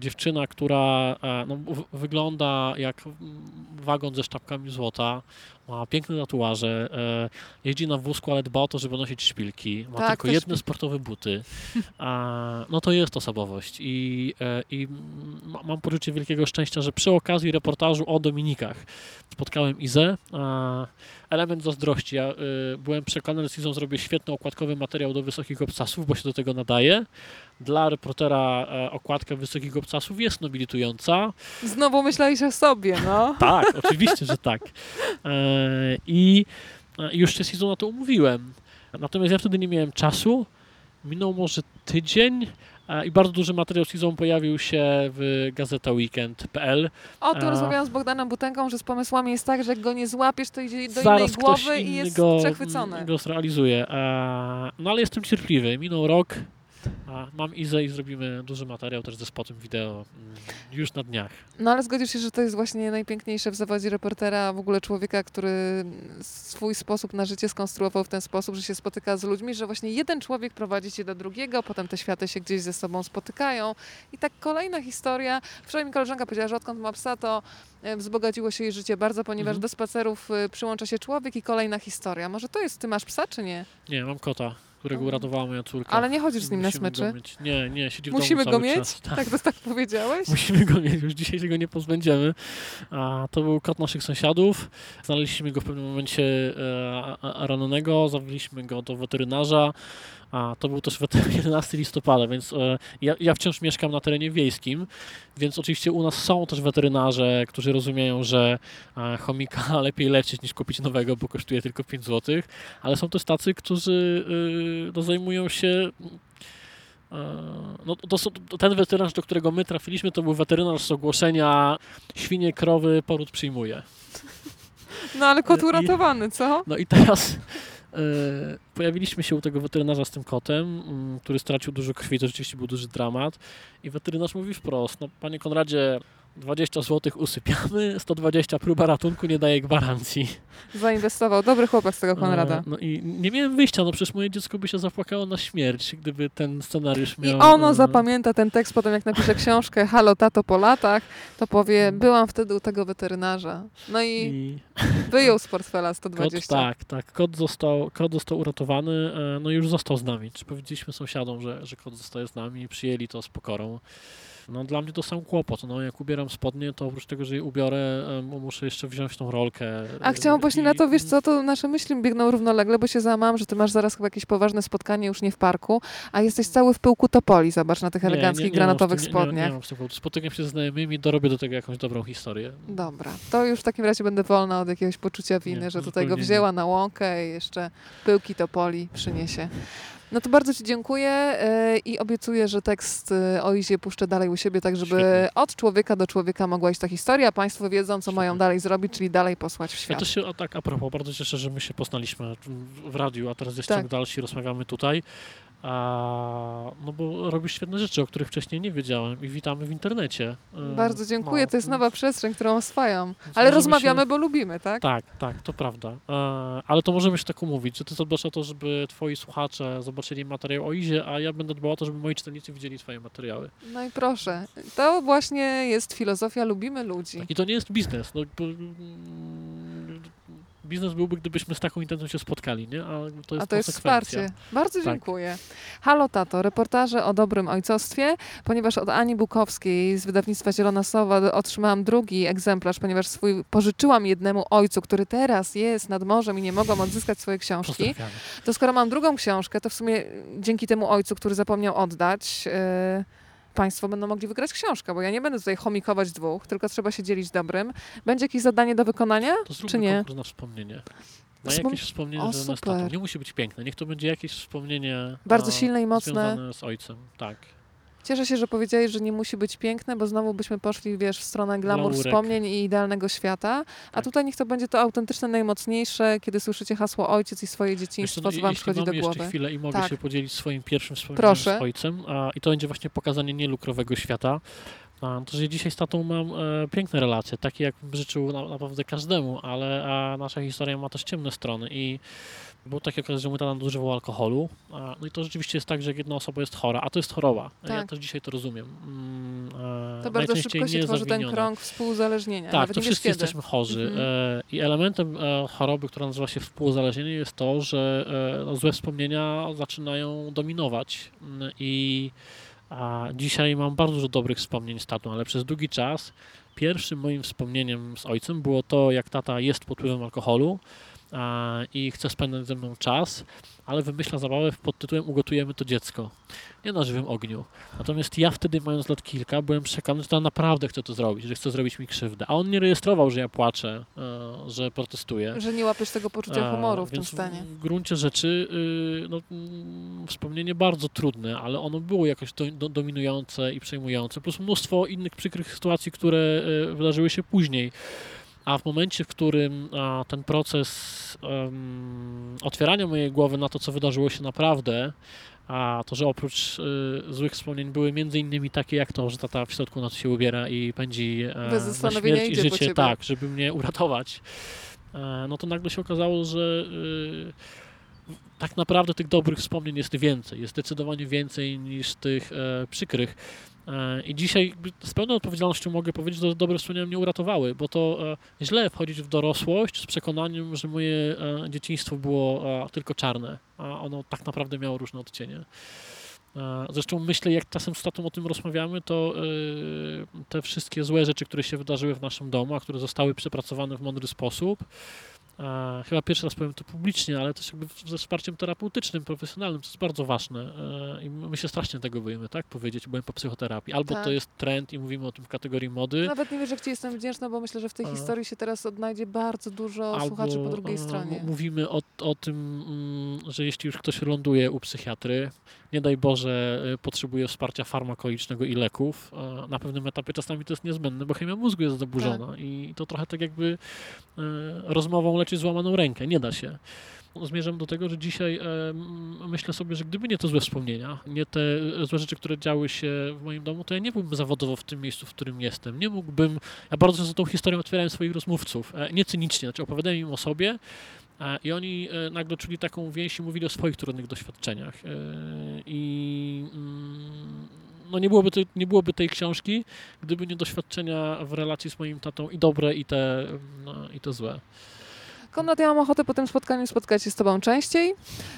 Dziewczyna, która e, no, wygląda jak wagon ze sztabkami złota, ma piękne tatuaże, e, jeździ na wózku, ale dba o to, żeby nosić szpilki, ma Tak, tylko jedne sportowe buty. <laughs> No to jest osobowość i, e, i ma- mam poczucie wielkiego szczęścia, że przy okazji reportażu o Dominikach spotkałem Izę. Element zazdrości. Ja byłem przekonany, że z Izą zrobię świetny okładkowy materiał do Wysokich Obcasów, bo się do tego nadaje. Dla reportera e, okładka Wysokich Obcasów jest nobilitująca. Znowu myślałeś o sobie, no. <laughs> Tak, oczywiście, że tak. E, I e, już się z Izą na to umówiłem. Natomiast ja wtedy nie miałem czasu. Minął może tydzień i bardzo duży materiał z Izą pojawił się w gazeta weekend.pl. O tym rozmawiałam z Bogdanem Butenką, że z pomysłami jest tak, że jak go nie złapiesz, to idzie do innej Zaraz ktoś głowy i jest go, przechwycony. go zrealizuje. No ale jestem cierpliwy. Minął rok. A mam Izę i zrobimy duży materiał też ze spotem wideo mm, już na dniach. No ale zgodzisz się, że to jest właśnie najpiękniejsze w zawodzie reportera, w ogóle człowieka, który swój sposób na życie skonstruował w ten sposób, że się spotyka z ludźmi, że właśnie jeden człowiek prowadzi cię do drugiego, potem te światy się gdzieś ze sobą spotykają i tak kolejna historia. Wczoraj mi koleżanka powiedziała, że odkąd ma psa, to e, wzbogaciło się jej życie bardzo, ponieważ Mhm. do spacerów e, przyłącza się człowiek i kolejna historia. Może to jest, ty masz psa czy nie? Nie, mam kota, którego uratowała moja córka. Ale nie chodzisz z nim na Musimy go smyczy? Nie, nie, siedzi w Musimy domu go cały mieć? Tak. Tak, to tak powiedziałeś? <laughs> Musimy go mieć, już dzisiaj się go nie pozbędziemy. A, to był kot naszych sąsiadów. Znaleźliśmy go w pewnym momencie e, rannego, zawieźliśmy go do weterynarza. A to był też weter- 11 <laughs> listopada, więc e, ja, ja wciąż mieszkam na terenie wiejskim, więc oczywiście u nas są też weterynarze, którzy rozumieją, że e, chomika <laughs> lepiej leczyć niż kupić nowego, bo kosztuje tylko 5 zł, ale są też tacy, którzy y, no, zajmują się E, No, to, są- ten weterynarz, do którego my trafiliśmy, to był weterynarz z ogłoszenia świnie, krowy, poród przyjmuje. No ale kot I- uratowany, co? No i teraz pojawiliśmy się u tego weterynarza z tym kotem, mm, który stracił dużo krwi, to rzeczywiście był duży dramat. I weterynarz mówi wprost, no panie Konradzie, 20 zł usypiamy, 120 próba ratunku nie daje gwarancji. Zainwestował. Dobry chłopak z tego Konrada. E, No i nie miałem wyjścia, no przecież moje dziecko by się zapłakało na śmierć, gdyby ten scenariusz I miał... ono e, zapamięta ten tekst potem, jak napisze książkę Halo, tato po latach, to powie, Mm. byłam wtedy u tego weterynarza. No i I wyjął z portfela Kot, 120. tak, tak. Kot został, kot został uratowany, e, no i już został z nami. Czy powiedzieliśmy sąsiadom, że, że kot zostaje z nami i przyjęli to z pokorą. No dla mnie to sam kłopot. No jak ubieram spodnie, to oprócz tego, że je ubiorę, muszę jeszcze wziąć tą rolkę. A chciałam właśnie I- na to, wiesz co, to nasze myśli biegną równolegle, bo się załamałam, że ty masz zaraz chyba jakieś poważne spotkanie, już nie w parku, a jesteś cały w pyłku topoli, zobacz, na tych Nie, nie- eleganckich nie mam z granatowych tym- nie- spodniach. Nie, nie mam z tym powodu. Spotykam się ze znajomymi, dorobię do tego jakąś dobrą historię. Dobra, to już w takim razie będę wolna od jakiegoś poczucia winy, Nie, że tutaj go nie. wzięła na łąkę i jeszcze pyłki topoli przyniesie. No to bardzo Ci dziękuję yy, i obiecuję, że tekst yy, o Izie puszczę dalej u siebie, tak żeby Świetnie. od człowieka do człowieka mogła iść ta historia. Państwo wiedzą, co mają Świetnie. dalej zrobić, czyli dalej posłać w Ja świat. też się, a tak a propos, bardzo cieszę, że my się poznaliśmy w- w radiu, a teraz jest Tak. ciąg dalszy, rozmawiamy tutaj. A, no bo robisz świetne rzeczy, o których wcześniej nie wiedziałem i witamy w internecie. E, Bardzo dziękuję, no, to jest nowa przestrzeń, którą oswajam. Ale rozmawiamy, Się... bo lubimy, tak? Tak, tak, to prawda. E, ale to możemy się tak umówić, że ty zadbasz o to, żeby twoi słuchacze zobaczyli materiał o Izie, a ja będę dbał o to, żeby moi czytelnicy widzieli twoje materiały. No i proszę, to właśnie jest filozofia, lubimy ludzi. I to nie jest biznes. No, bo, biznes byłby, gdybyśmy z taką intencją się spotkali, nie? A to jest A to jest wsparcie. Bardzo Tak. dziękuję. Halo Tato, reportaże o dobrym ojcostwie, ponieważ od Ani Bukowskiej z wydawnictwa Zielona Sowa otrzymałam drugi egzemplarz, ponieważ swój pożyczyłam jednemu ojcu, który teraz jest nad morzem i nie mogłam odzyskać swojej książki. To skoro mam drugą książkę, to w sumie dzięki temu ojcu, który zapomniał oddać, yy, Państwo będą mogli wygrać książkę, bo ja nie będę tutaj chomikować dwóch, tylko trzeba się dzielić dobrym. Będzie jakieś zadanie do wykonania, To czy nie? konkurs na wspomnienie. Na Wspom- jakieś wspomnienie O, tatą. Nie musi być piękne, niech to będzie jakieś wspomnienie Bardzo silne i mocne. związane z ojcem. Tak. Cieszę się, że powiedziałeś, że nie musi być piękne, bo znowu byśmy poszli, wiesz, w stronę glamour Glamourek. wspomnień i idealnego świata. A Tak. tutaj niech to będzie to autentyczne, najmocniejsze, kiedy słyszycie hasło ojciec i swoje Wiesz co, dzieciństwo, no, co wam przychodzi do jeszcze głowy. chwilę i mogę Tak. się podzielić swoim pierwszym wspomnieniem Proszę. z ojcem, a, i to będzie właśnie pokazanie nielukrowego świata. A, to, że dzisiaj z tatą mam e, piękne relacje, takie jak bym życzył na, naprawdę każdemu, ale a nasza historia ma też ciemne strony i był taki okres, że mój tata nadużywał alkoholu. A, no i to rzeczywiście jest tak, że jedna osoba jest chora, a to jest choroba. Ja Tak. też dzisiaj to rozumiem. Mm, e, To bardzo szybko się tworzy ten krąg współuzależnienia. Tak, to wszyscy jesteśmy chorzy. Mhm. E, I elementem e, choroby, która nazywa się współuzależnienie, jest to, że e, no, złe wspomnienia zaczynają dominować. Mm, I a, dzisiaj mam bardzo dużo dobrych wspomnień z tatą, ale przez długi czas pierwszym moim wspomnieniem z ojcem było to, jak tata jest pod wpływem alkoholu i chce spędzać ze mną czas, ale wymyśla zabawę pod tytułem Ugotujemy to dziecko. Nie na żywym ogniu. Natomiast ja wtedy, mając lat kilka, byłem przekonany, że to naprawdę chce to zrobić, że chce zrobić mi krzywdę. A on nie rejestrował, że ja płaczę, e, że protestuję. Że nie łapiesz tego poczucia E, humoru w tym stanie. W gruncie rzeczy y, no, mm, wspomnienie bardzo trudne, ale ono było jakoś do, do, dominujące i przejmujące, plus mnóstwo innych przykrych sytuacji, które y, wydarzyły się później. A w momencie, w którym ten proces otwierania mojej głowy na to, co wydarzyło się naprawdę, a to, że oprócz y, złych wspomnień były między innymi takie jak to, że tata w środku nocy się ubiera i pędzi e, Bez na śmierć i życie, tak, żeby mnie uratować. E, no to nagle się okazało, że y, tak naprawdę tych dobrych wspomnień jest więcej, jest zdecydowanie więcej niż tych e, przykrych. I dzisiaj z pełną odpowiedzialnością mogę powiedzieć, że dobre wspomnienia mnie uratowały, bo to e, źle wchodzić w dorosłość z przekonaniem, że moje e, dzieciństwo było e, tylko czarne, a ono tak naprawdę miało różne odcienie. Zresztą myślę, jak czasem z tatą o tym rozmawiamy, to te wszystkie złe rzeczy, które się wydarzyły w naszym domu, a które zostały przepracowane w mądry sposób, chyba pierwszy raz powiem to publicznie, ale też jakby ze wsparciem terapeutycznym, profesjonalnym, to jest bardzo ważne e, i my się strasznie tego boimy, tak powiedzieć, byłem po psychoterapii. Albo Tak. to jest trend i mówimy o tym w kategorii mody, Nawet nie wiesz, jak ci jestem wdzięczna, bo myślę, że w tej A. historii się teraz odnajdzie bardzo dużo słuchaczy po drugiej e, stronie. Mówimy o, o tym, mm, że jeśli już ktoś ląduje u psychiatry, nie daj Boże, e, potrzebuje wsparcia farmakologicznego i leków, na pewnym etapie czasami to jest niezbędne, bo chemia mózgu jest zaburzona i to trochę tak jakby e, rozmową leczyć złamaną rękę. Nie da się. Zmierzam do tego, że dzisiaj e, myślę sobie, że gdyby nie te złe wspomnienia, nie te e, złe rzeczy, które działy się w moim domu, to ja nie byłbym zawodowo w tym miejscu, w którym jestem. Nie mógłbym, ja bardzo często tą historią otwierałem swoich rozmówców, e, nie cynicznie, znaczy opowiadałem im o sobie i oni e, nagle czuli taką więź i mówili o swoich trudnych doświadczeniach. E, I mm, no nie byłoby, tej, nie byłoby tej książki, gdyby nie doświadczenia w relacji z moim tatą i dobre, i te, no, i te złe. Konrad, ja mam ochotę po tym spotkaniu spotkać się z tobą częściej,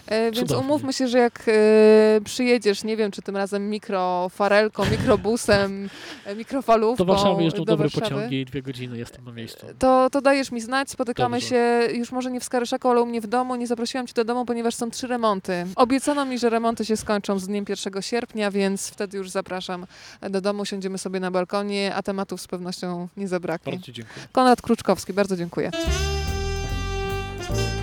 e, więc Cudownie. umówmy się, że jak e, przyjedziesz, nie wiem, czy tym razem mikrofarelką, mikrobusem, e, mikrofalówką Do Warszawy jeżdżą do dobre Warszawy, pociągi i dwie godziny jestem na miejscu. To, to dajesz mi znać, spotykamy Dobrze. się już może nie w Skaryszaku, ale u mnie w domu. Nie zaprosiłam cię do domu, ponieważ są trzy remonty. Obiecano mi, że remonty się skończą z dniem 1 sierpnia, więc wtedy już zapraszam do domu, siądziemy sobie na balkonie, a tematów z pewnością nie zabraknie. Bardzo dziękuję. Konrad Kruczkowski, bardzo dziękuję. Bye.